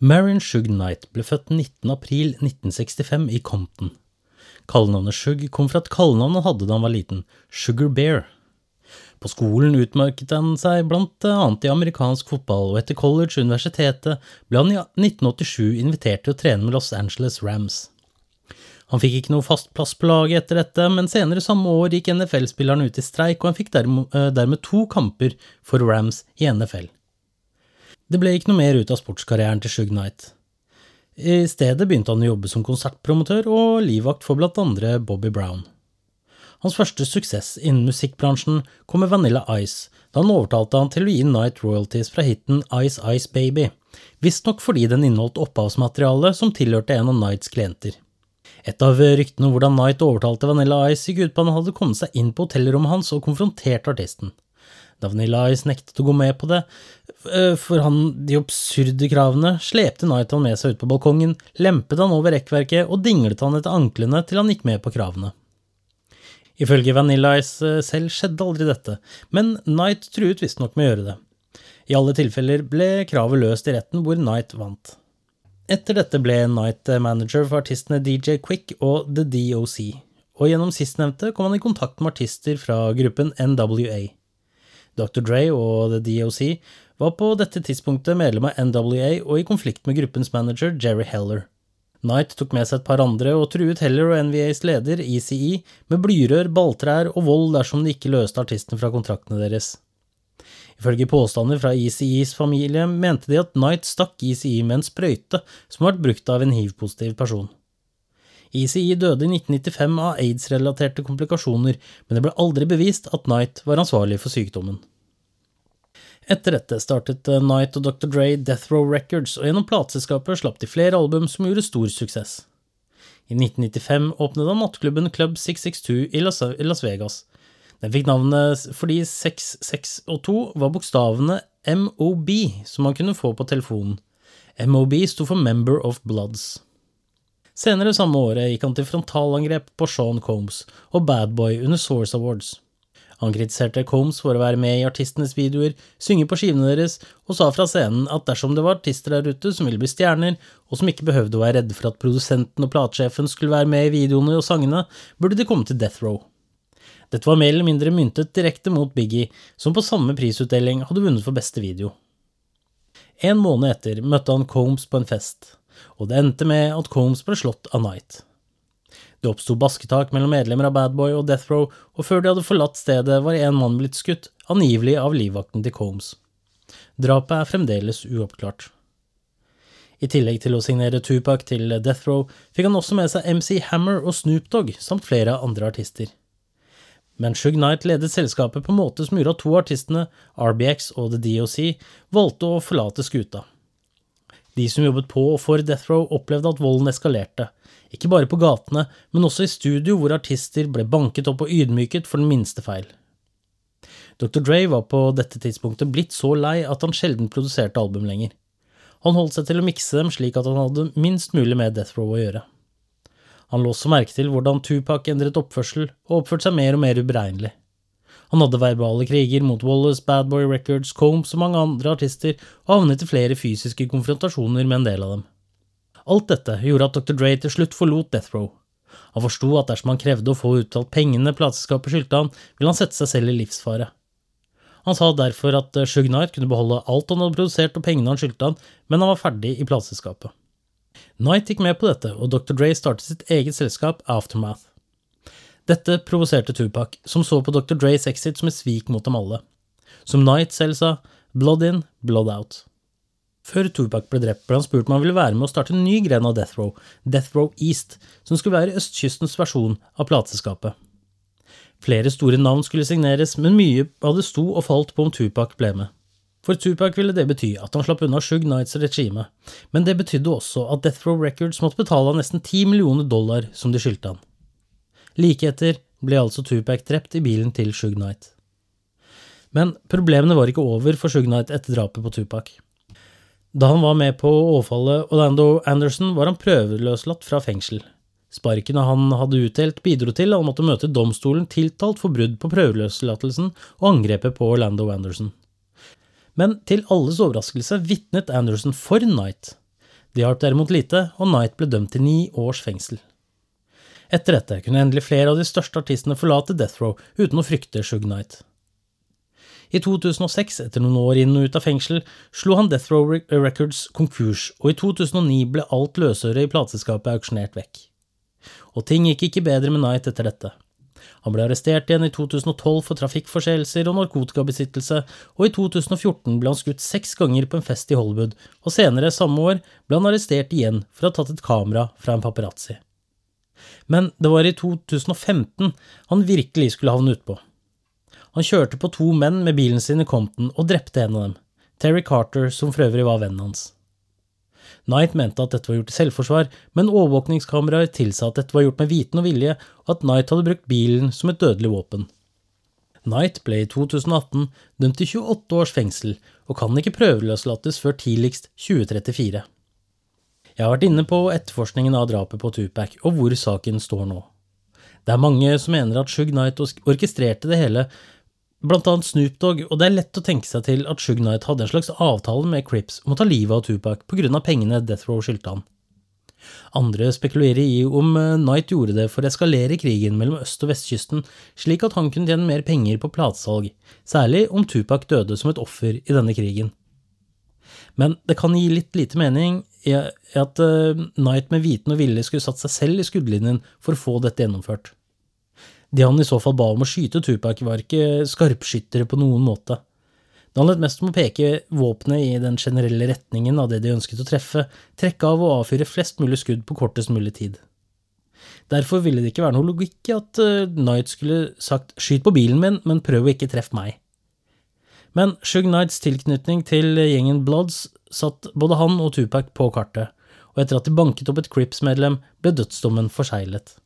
Marion Shug Knight ble født 19. april 1965 i Compton. Kallenavnet Shug kom fra et kallenavn han hadde da han var liten, Sugar Bear. På skolen utmerket han seg blant annet i amerikansk fotball, og etter college og universitetet ble han i 1987 invitert til å trene med Los Angeles Rams. Han fikk ikke noe fast plass på laget etter dette, men senere samme år gikk NFL-spilleren ut i streik, og han fikk eh, dermed to kamper for Rams i NFL. Det ble ikke noe mer ut av sportskarrieren til Shug Knight. I stedet begynte han å jobbe som konsertpromotør og livvakt for andre Bobby Brown. Hans første suksess innen musikkbransjen kom med Vanilla Ice, da han overtalte han til å gi Night royalties fra hiten Ice Ice Baby, visstnok fordi den inneholdt opphavsmateriale som tilhørte en av Nights klienter. Et av ryktene om hvordan Knight overtalte Vanilla Ice, gikk ut på at han hadde kommet seg inn på hotellrommet hans og konfrontert artisten. Da Vanilla Ice nektet å gå med på det, eh, for han de absurde kravene, slepte Knight han med seg ut på balkongen, lempet han over rekkverket og dinglet han etter anklene til han gikk med på kravene. Ifølge Vanilla Ice eh, selv skjedde aldri dette, men Knight truet visstnok med å gjøre det. I alle tilfeller ble kravet løst i retten, hvor Knight vant. Etter dette ble Knight manager for artistene DJ Quick og The DOC, og gjennom sistnevnte kom han i kontakt med artister fra gruppen NWA. Dr. Dre og The DOC var på dette tidspunktet medlem av NWA og i konflikt med gruppens manager Jerry Heller. Knight tok med seg et par andre og truet Heller og NVAs leder, ECE, med blyrør, balltrær og vold dersom de ikke løste artisten fra kontraktene deres. Ifølge påstander fra ECEs familie mente de at Knight stakk ECE med en sprøyte som ble brukt av en hiv-positiv person. ECE døde i 1995 av aids-relaterte komplikasjoner, men det ble aldri bevist at Knight var ansvarlig for sykdommen. Etter dette startet eh, Knight og Dr. Dre Death Row Records, og gjennom plateselskapet slapp de flere album som gjorde stor suksess. I 1995 åpnet han nattklubben Club 662 i Las Vegas. Den fikk navnet fordi 66 og 2 var bokstavene MOB som man kunne få på telefonen. MOB sto for Member of Bloods. Senere samme året gikk han til frontalangrep på Sean Combs og Bad Boy under Source Awards. Han kritiserte Combs for å være med i artistenes videoer, synge på skivene deres, og sa fra scenen at dersom det var artister der ute som ville bli stjerner, og som ikke behøvde å være redde for at produsenten og platesjefen skulle være med i videoene og sangene, burde de komme til Death Row. Dette var mer eller mindre myntet direkte mot Biggie, som på samme prisutdeling hadde vunnet for beste video. En måned etter møtte han Combs på en fest, og det endte med at Combs ble slått av Knight. Det oppsto basketak mellom medlemmer av Bad Boy og Death Row, og før de hadde forlatt stedet, var en mann blitt skutt, angivelig av livvakten til Combs. Drapet er fremdeles uoppklart. I tillegg til å signere Tupac til Death Row, fikk han også med seg MC Hammer og Snoop Dogg, samt flere andre artister. Men Shug Knight ledet selskapet på en måte som gjorde at to artistene, RBX og The DOC, valgte å forlate skuta. De som jobbet på og for Death Row, opplevde at volden eskalerte, ikke bare på gatene, men også i studio hvor artister ble banket opp og ydmyket for den minste feil. Dr. Dre var på dette tidspunktet blitt så lei at han sjelden produserte album lenger. Han holdt seg til å mikse dem slik at han hadde minst mulig med Death Row å gjøre. Han lå også merke til hvordan Tupac endret oppførsel og oppførte seg mer og mer uberegnelig. Han hadde verbale kriger mot Wallace, Bad Boy Records, Combs og mange andre artister, og havnet i flere fysiske konfrontasjoner med en del av dem. Alt dette gjorde at Dr. Dre til slutt forlot Death Row. Han forsto at dersom han krevde å få uttalt pengene plateselskapet skyldte han, ville han sette seg selv i livsfare. Han sa derfor at eh, Shug kunne beholde alt han hadde produsert og pengene han skyldte han, men han var ferdig i plateselskapet. Knight gikk med på dette, og Dr. Dre startet sitt eget selskap, Aftermath. Dette provoserte Tupac, som så på Dr. Dre's exit som et svik mot dem alle. Som Knight selv sa, blood in, blood out. Før Tupac ble drept, ble han spurt om han ville være med å starte en ny gren av Death Row, Death Row East, som skulle være østkystens versjon av plateselskapet. Flere store navn skulle signeres, men mye av det sto og falt på om Tupac ble med. For Tupac ville det bety at han slapp unna Shug Knights regime, men det betydde også at Death Row Records måtte betale han nesten ti millioner dollar som de skyldte han. Like etter ble altså Tupac drept i bilen til Shug Knight. Men problemene var ikke over for Shug Knight etter drapet på Tupac. Da han var med på overfallet Orlando Anderson, var han prøveløslatt fra fengsel. Sparkene han hadde utdelt, bidro til at han måtte møte domstolen tiltalt for brudd på prøveløslatelsen og angrepet på Orlando Anderson. Men til alles overraskelse vitnet Anderson for Knight. Det hjalp derimot lite, og Knight ble dømt til ni års fengsel. Etter dette kunne endelig flere av de største artistene forlate Death Row uten å frykte Shug Knight. I 2006, etter noen år inn og ut av fengsel, slo han Death Row Records konkurs, og i 2009 ble alt løsøret i plateselskapet auksjonert vekk. Og ting gikk ikke bedre med Knight etter dette. Han ble arrestert igjen i 2012 for trafikkforseelser og narkotikabesittelse, og i 2014 ble han skutt seks ganger på en fest i Hollywood, og senere samme år ble han arrestert igjen for å ha tatt et kamera fra en paparazzi. Men det var i 2015 han virkelig skulle havne utpå. Han kjørte på to menn med bilen sin i Compton og drepte en av dem, Terry Carter, som for øvrig var vennen hans. Knight mente at dette var gjort i selvforsvar, men overvåkningskameraer tilsa at dette var gjort med viten og vilje, og at Knight hadde brukt bilen som et dødelig våpen. Knight ble i 2018 dømt til 28 års fengsel, og kan ikke prøveløslates før tidligst 2034. Jeg har vært inne på etterforskningen av drapet på Tupac, og hvor saken står nå. Det er mange som mener at Shug Knight orkestrerte det hele, blant annet Snoop Dogg, og det er lett å tenke seg til at Shug Knight hadde en slags avtale med Crips om å ta livet av Tupac på grunn av pengene Death Row skyldte han. Andre spekulerer i om eh, Knight gjorde det for å eskalere krigen mellom øst- og vestkysten, slik at han kunne tjene mer penger på platesalg, særlig om Tupac døde som et offer i denne krigen. Men det kan gi litt lite mening at uh, Knight med viten og vilje skulle satt seg selv i skuddlinjen for å få dette gjennomført. Det han i så fall ba om å skyte Tupac, var ikke skarpskyttere på noen måte. Det handlet mest om å peke våpenet i den generelle retningen av det de ønsket å treffe, trekke av og avfyre flest mulig skudd på kortest mulig tid. Derfor ville det ikke være noe logikk i at uh, Knight skulle sagt skyt på bilen min, men prøv å ikke treffe meg. Men Shug Knights tilknytning til gjengen Bloods satt både han og Tupac på kartet, og etter at de banket opp et Crips-medlem, ble dødsdommen forseglet.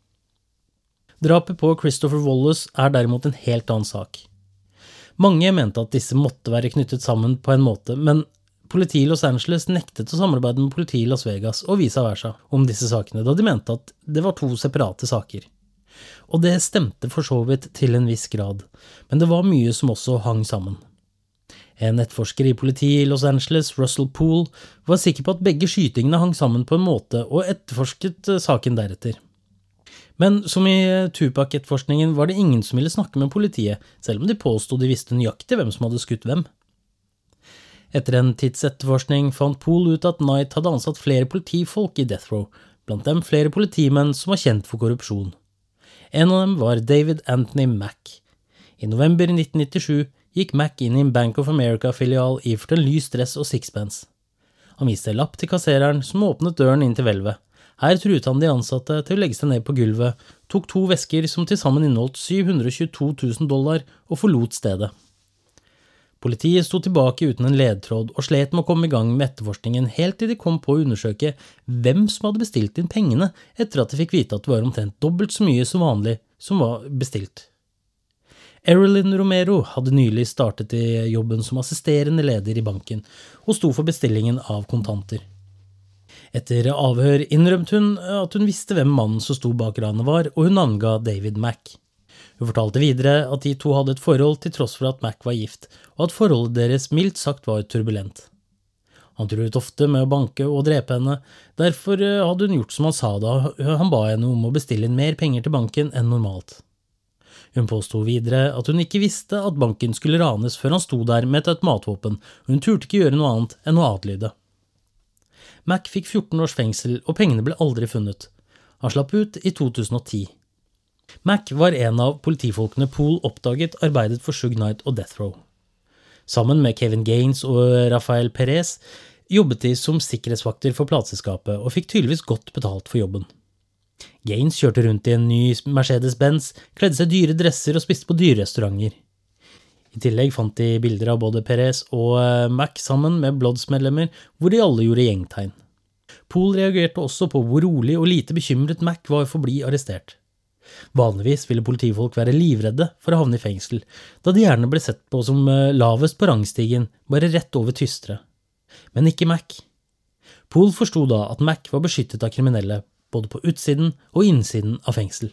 Drapet på Christopher Wallace er derimot en helt annen sak. Mange mente at disse måtte være knyttet sammen på en måte, men politiet i Los Angeles nektet å samarbeide med politiet i Las Vegas og vice versa om disse sakene, da de mente at det var to separate saker. Og det stemte for så vidt til en viss grad, men det var mye som også hang sammen. En etterforsker i politiet i Los Angeles, Russell Poole, var sikker på at begge skytingene hang sammen på en måte, og etterforsket saken deretter. Men som i Tupac-etterforskningen var det ingen som ville snakke med politiet, selv om de påsto de visste nøyaktig hvem som hadde skutt hvem. Etter en tidsetterforskning fant Poole ut at Knight hadde ansatt flere politifolk i Death Row, blant dem flere politimenn som var kjent for korrupsjon. En av dem var David Anthony Mack. I november 1997 gikk Mac inn i en Bank of America-filial iført en lys dress og sixpence. Han viste en lapp til kassereren, som åpnet døren inn til hvelvet. Her truet han de ansatte til å legge seg ned på gulvet, tok to vesker som til sammen inneholdt 722 000 dollar, og forlot stedet. Politiet sto tilbake uten en ledtråd og slet med å komme i gang med etterforskningen helt til de kom på å undersøke hvem som hadde bestilt inn pengene etter at de fikk vite at det var omtrent dobbelt så mye som vanlig som var bestilt. Erilyn Romero hadde nylig startet i jobben som assisterende leder i banken, og sto for bestillingen av kontanter. Etter avhør innrømte hun at hun visste hvem mannen som sto bak ranet var, og hun anga David Mack. Hun fortalte videre at de to hadde et forhold til tross for at Mack var gift, og at forholdet deres mildt sagt var turbulent. Han truet ofte med å banke og drepe henne, derfor hadde hun gjort som han sa da han ba henne om å bestille inn mer penger til banken enn normalt. Hun påsto videre at hun ikke visste at banken skulle ranes før han sto der med et automatvåpen, og hun turte ikke gjøre noe annet enn å adlyde. Mac fikk 14 års fengsel, og pengene ble aldri funnet. Han slapp ut i 2010. Mac var en av politifolkene Poole oppdaget arbeidet for Shug Knight og Death Row. Sammen med Kevin Gaines og Rafael Perez jobbet de som sikkerhetsvakter for plateselskapet, og fikk tydeligvis godt betalt for jobben. Gaines kjørte rundt i en ny Mercedes-Benz, kledde seg dyre dresser og spiste på dyrerestauranter. I tillegg fant de bilder av både Perez og eh, Mac sammen med Bloods-medlemmer, hvor de alle gjorde gjengtegn. Pool reagerte også på hvor rolig og lite bekymret Mac var for å bli arrestert. Vanligvis ville politifolk være livredde for å havne i fengsel, da de gjerne ble sett på som eh, lavest på rangstigen, bare rett over tystere. Men ikke Mac. Pool forsto da at Mac var beskyttet av kriminelle, både på utsiden og innsiden av fengsel.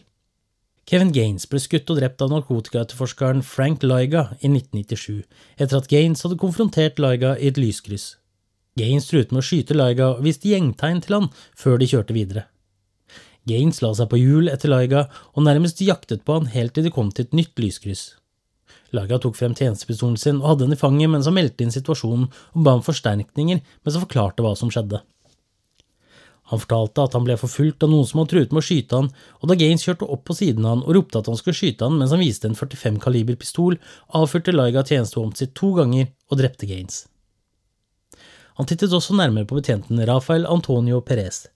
Kevin Gaines ble skutt og drept av narkotikaetterforskeren Frank Liga i 1997, etter at Gaines hadde konfrontert Liga i et lyskryss. Gaines truet med å skyte Liga og viste gjengtegn til han før de kjørte videre. Gaines la seg på hjul etter Liga og nærmest jaktet på han helt til de kom til et nytt lyskryss. Laga tok frem tjenestepistolen sin og hadde den i fanget mens han meldte inn situasjonen og ba om forsterkninger mens han forklarte hva som skjedde. Han fortalte at han ble forfulgt av noen som hadde truet med å skyte han, og da Gaines kjørte opp på siden av han og ropte at han skulle skyte han mens han viste en 45 kaliber pistol, avfyrte Laiga tjenestevåpenet sitt to ganger og drepte Gaines. Han tittet også nærmere på betjenten Rafael Antonio Perez.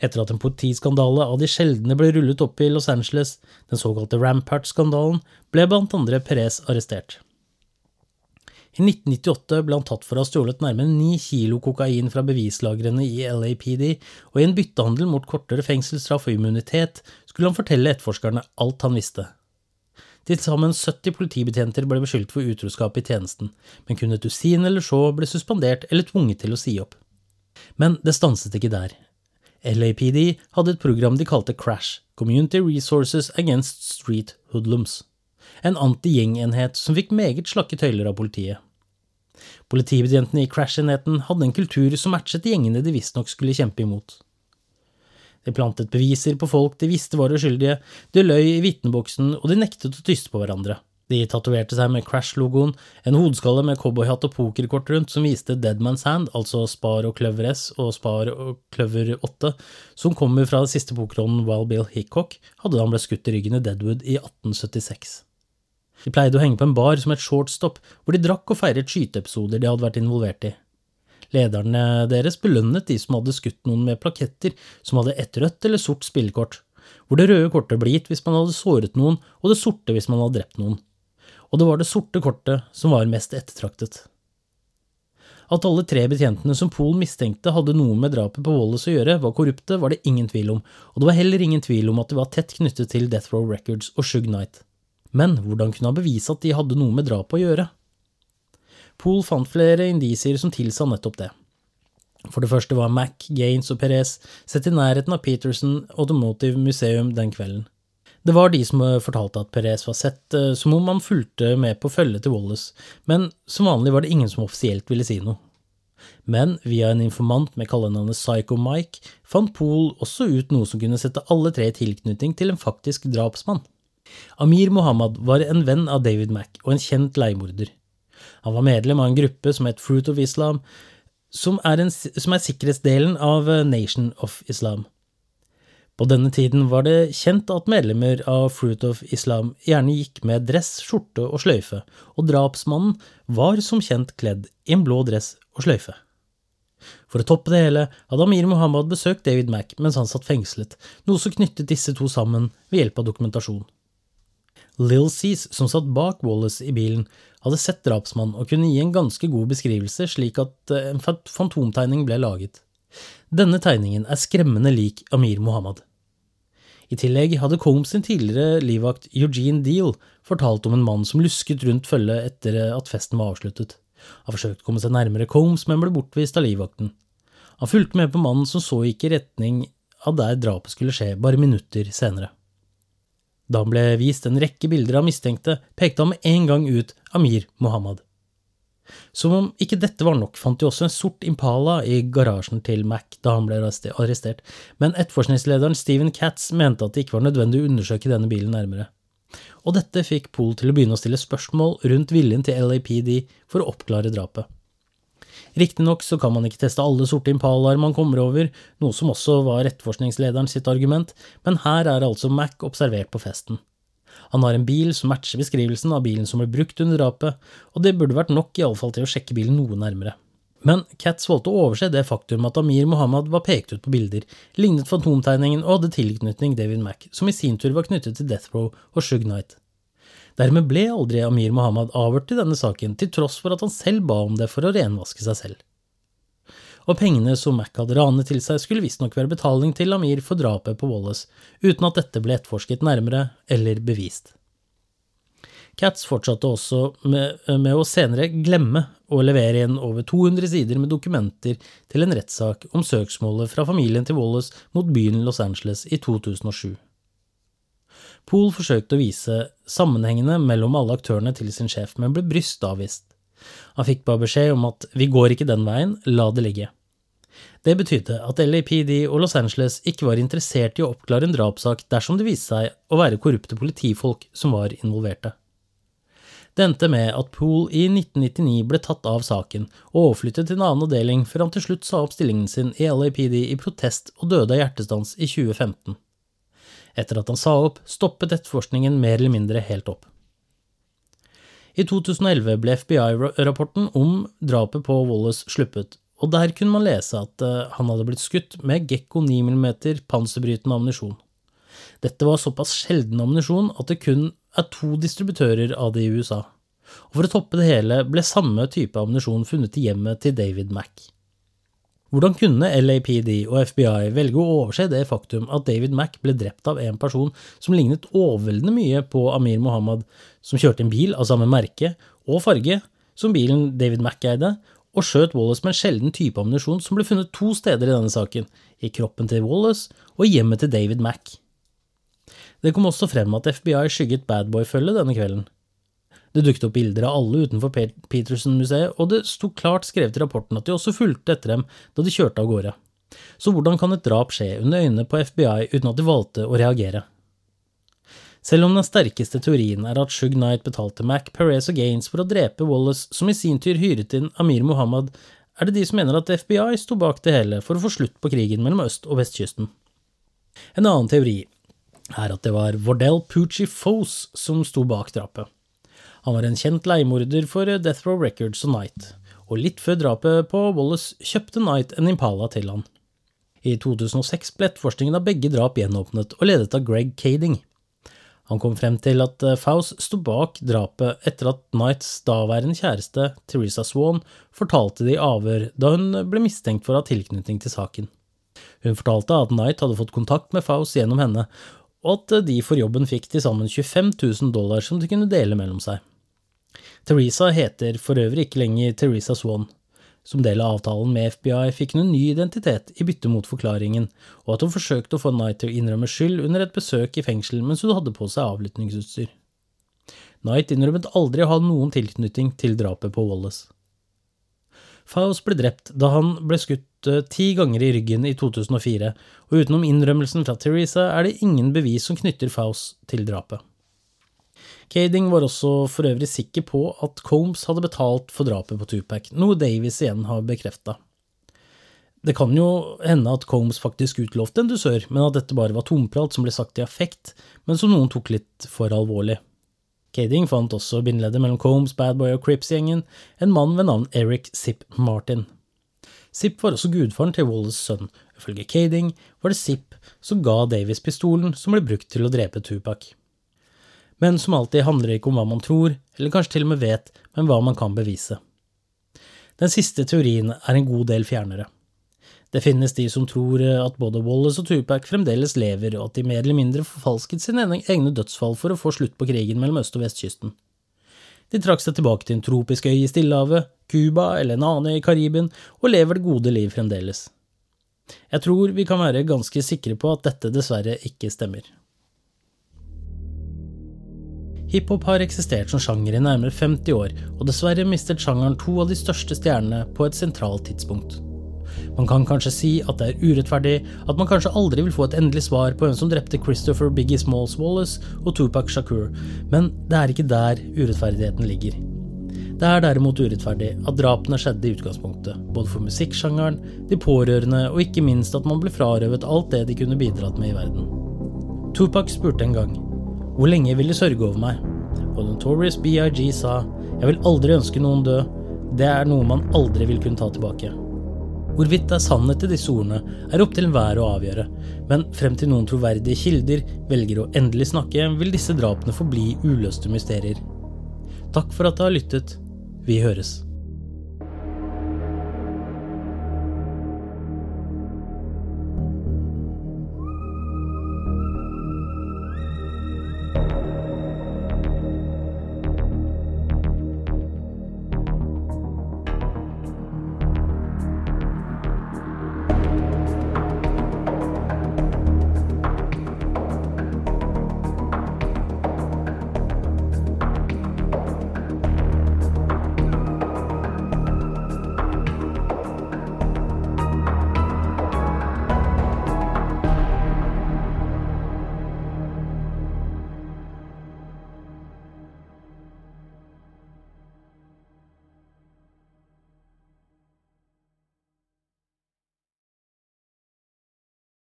Etter at en politiskandale av de sjeldne ble rullet opp i Los Angeles, den såkalte Rampart-skandalen, ble blant andre Perez arrestert. I 1998 ble han tatt for å ha stjålet nærmere ni kilo kokain fra bevislagrene i LAPD, og i en byttehandel mot kortere fengselsstraff og immunitet skulle han fortelle etterforskerne alt han visste. Til sammen 70 politibetjenter ble beskyldt for utroskap i tjenesten, men kun et dusin eller så ble suspendert eller tvunget til å si opp. Men det stanset ikke der. LAPD hadde et program de kalte Crash, Community Resources Against Street Hoodlums en anti-gjengenhet som fikk meget slakke tøyler av politiet. Politibetjentene i Crash-enheten hadde en kultur som matchet gjengene de visstnok skulle kjempe imot. De plantet beviser på folk de visste var uskyldige, de løy i vitneboksen, og de nektet å tyste på hverandre. De tatoverte seg med Crash-logoen, en hodeskalle med cowboyhatt og pokerkort rundt som viste Deadman's Hand, altså Spar og Kløver S og Spar og Kløver 8, som kommer fra den siste pokerhånden Wild Bill Hickok hadde da han ble skutt i ryggen i Deadwood i 1876. De pleide å henge på en bar som et shortstop, hvor de drakk og feiret skyteepisoder de hadde vært involvert i. Lederne deres belønnet de som hadde skutt noen med plaketter som hadde ett rødt eller sort spillekort, hvor det røde kortet ble gitt hvis man hadde såret noen, og det sorte hvis man hadde drept noen. Og det var det sorte kortet som var mest ettertraktet. At alle tre betjentene som Pool mistenkte hadde noe med drapet på Wallace å gjøre, var korrupte, var det ingen tvil om, og det var heller ingen tvil om at de var tett knyttet til Death Row Records og Shug Knight men hvordan kunne han bevise at de hadde noe med drapet å gjøre? Poole fant flere indisier som tilsa nettopp det. For det første var Mac, Gaines og Perez sett i nærheten av Peterson Automotive Museum den kvelden. Det var de som fortalte at Perez var sett eh, som om han fulgte med på følget til Wallace, men som vanlig var det ingen som offisielt ville si noe. Men via en informant med kallenavnet Psycho Mike fant Poole også ut noe som kunne sette alle tre i tilknytning til en faktisk drapsmann. Amir Mohammed var en venn av David Mack og en kjent leiemorder. Han var medlem av en gruppe som het Fruit of Islam, som er, en, som er sikkerhetsdelen av eh, Nation of Islam. På denne tiden var det kjent at medlemmer av Fruit of Islam gjerne gikk med dress, skjorte og sløyfe, og drapsmannen var som kjent kledd i en blå dress og sløyfe. For å toppe det hele hadde Amir Mohammed besøkt David Mack mens han satt fengslet, noe som knyttet disse to sammen ved hjelp av dokumentasjon. Lill Seas, som satt bak Wallace i bilen, hadde sett drapsmannen og kunne gi en ganske god beskrivelse slik at eh, en fantomtegning ble laget. Denne tegningen er skremmende lik Amir Mohammed. I tillegg hadde Combs sin tidligere livvakt Eugene Deal fortalt om en mann som lusket rundt følget etter at festen var avsluttet. Han forsøkte å komme seg nærmere Combs, men ble bortvist av livvakten. Han fulgte med på mannen som så gikk i retning av der drapet skulle skje, bare minutter senere. Da han ble vist en rekke bilder av mistenkte, pekte han med en gang ut Amir Mohammed. Som om ikke dette var nok, fant de også en sort Impala i garasjen til Mac da han ble arrestert, men etterforskningslederen Steven Katz mente at det ikke var nødvendig å undersøke denne bilen nærmere. Og dette fikk Pool til å begynne å stille spørsmål rundt viljen til LAPD for å oppklare drapet. Riktignok så kan man ikke teste alle sorte impalaer man kommer over, noe som også var etterforskningslederen sitt argument, men her er altså Mac observert på festen. Han har en bil som matcher beskrivelsen av bilen som ble brukt under drapet, og det burde vært nok iallfall til å sjekke bilen noe nærmere. Men Katz valgte å overse det faktum at Amir Mohammed var pekt ut på bilder, lignet fantomtegningen og hadde tilknytning David Mack, som i sin tur var knyttet til Death Row og Shug Knight. Dermed ble aldri Amir Mohammed avhørt i denne saken, til tross for at han selv ba om det for å renvaske seg selv. Og pengene som Mac hadde ranet til seg, skulle visstnok være betaling til Amir for drapet på Wallace, uten at dette ble etterforsket nærmere eller bevist. Katz fortsatte også med, med, å senere glemme å levere inn over 200 sider med dokumenter til en rettssak om søksmålet fra familien til Wallace mot byen Los Angeles i 2007. Poole forsøkte å vise sammenhengene mellom alle aktørene til sin sjef, men ble bryst avvist. Han fikk bare beskjed om at vi går ikke den veien, la det ligge. Det betydde at LAPD og Los Angeles ikke var interessert i å oppklare en drapssak dersom det viste seg å være korrupte politifolk som var involverte. Det endte med at Poole i 1999 ble tatt av saken og overflyttet til en annen avdeling før han til slutt sa opp stillingen sin i LAPD i protest og døde av hjertestans i 2015. Etter at han sa opp, stoppet etterforskningen mer eller mindre helt opp. I 2011 ble FBI-rapporten om drapet på Wallace sluppet, og der kunne man lese at eh, han hadde blitt skutt med Gekko 9 mm panserbrytende ammunisjon. Dette var såpass sjelden ammunisjon at det kun er to distributører av det i USA, og for å toppe det hele ble samme type ammunisjon funnet i hjemmet til David Mack. Hvordan kunne LAPD og FBI velge å overse det faktum at David Mack ble drept av en person som lignet overveldende mye på Amir Mohammed, som kjørte en bil av samme merke og farge som bilen David Mack eide, og skjøt Wallace med en sjelden type ammunisjon som ble funnet to steder i denne saken, i kroppen til Wallace og i hjemmet til David Mack. Det kom også frem at FBI skygget Badboy-følget denne kvelden. Det dukket opp bilder av alle utenfor Peterson-museet, og det sto klart skrevet i rapporten at de også fulgte etter dem da de kjørte av gårde. Så hvordan kan et drap skje under øynene på FBI uten at de valgte å reagere? Selv om den sterkeste teorien er at Shug Knight betalte Mac, Perez og Gaines for å drepe Wallace, som i sin tur hyret inn Amir Mohammed, er det de som mener at FBI sto bak det hele for å få slutt på krigen mellom øst- og vestkysten. En annen teori er at det var Vordell Poochie Foes som sto bak drapet. Han var en kjent leiemorder for Death Row Records og Knight, og litt før drapet på Wallace kjøpte Knight en Impala til han. I 2006 ble etterforskningen av begge drap gjenåpnet og ledet av Greg Kading. Han kom frem til at eh, Faus sto bak drapet etter at Knights daværende kjæreste, Teresa Swan, fortalte det i avhør da hun ble mistenkt for å ha tilknytning til saken. Hun fortalte at Knight hadde fått kontakt med Faus gjennom henne, og at de for jobben fikk til sammen 25 000 dollar som de kunne dele mellom seg. Teresa heter for øvrig ikke lenger Teresa Swan. Som del av avtalen med FBI fikk hun en ny identitet i bytte mot forklaringen, og at hun forsøkte å få Knight til å innrømme skyld under et besøk i fengsel mens hun hadde på seg avlyttingsutstyr. Knight innrømmet aldri å ha noen tilknytning til drapet på Wallace. Faust ble drept da han ble skutt ti ganger i ryggen i 2004, og utenom innrømmelsen fra Teresa er det ingen bevis som knytter Faust til drapet. Kading var også for øvrig sikker på at Combs hadde betalt for drapet på Tupac, noe Davies igjen har bekrefta. Det kan jo hende at Combs faktisk utlovte en dusør, men at dette bare var tomprat som ble sagt i affekt, men som noen tok litt for alvorlig. Kading fant også bindeleddet mellom Combs, Badboy og Crips-gjengen, en mann ved navn Eric Zipp Martin. Zipp var også gudfaren til Wallace' sønn. Ifølge Kading var det Zipp som ga Davies pistolen som ble brukt til å drepe Tupac. Men som alltid handler det ikke om hva man tror, eller kanskje til og med vet, men hva man kan bevise. Den siste teorien er en god del fjernere. Det finnes de som tror at både Wallace og Tupac fremdeles lever, og at de mer eller mindre forfalsket sine egne dødsfall for å få slutt på krigen mellom øst- og vestkysten. De trakk seg tilbake til en tropisk øy i Stillehavet, Cuba eller en annen øy i Karibien, og lever det gode liv fremdeles. Jeg tror vi kan være ganske sikre på at dette dessverre ikke stemmer. Hiphop har eksistert som sjanger i nærmere 50 år, og dessverre mistet sjangeren to av de største stjernene på et sentralt tidspunkt. Man kan kanskje si at det er urettferdig, at man kanskje aldri vil få et endelig svar på hvem som drepte Christopher Biggie Smalls Wallace og Tupac Shakur, men det er ikke der urettferdigheten ligger. Det er derimot urettferdig at drapene skjedde i utgangspunktet, både for musikksjangeren, de pårørende og ikke minst at man ble frarøvet alt det de kunne bidratt med i verden. Tupac spurte en gang hvor lenge vil de sørge over meg, og Notorious BIG sa jeg vil aldri ønske noen dø, det er noe man aldri vil kunne ta tilbake. Hvorvidt det er sannhet i disse ordene, er opp til enhver å avgjøre, men frem til noen troverdige kilder velger å endelig snakke, vil disse drapene forbli uløste mysterier. Takk for at du har lyttet. Vi høres.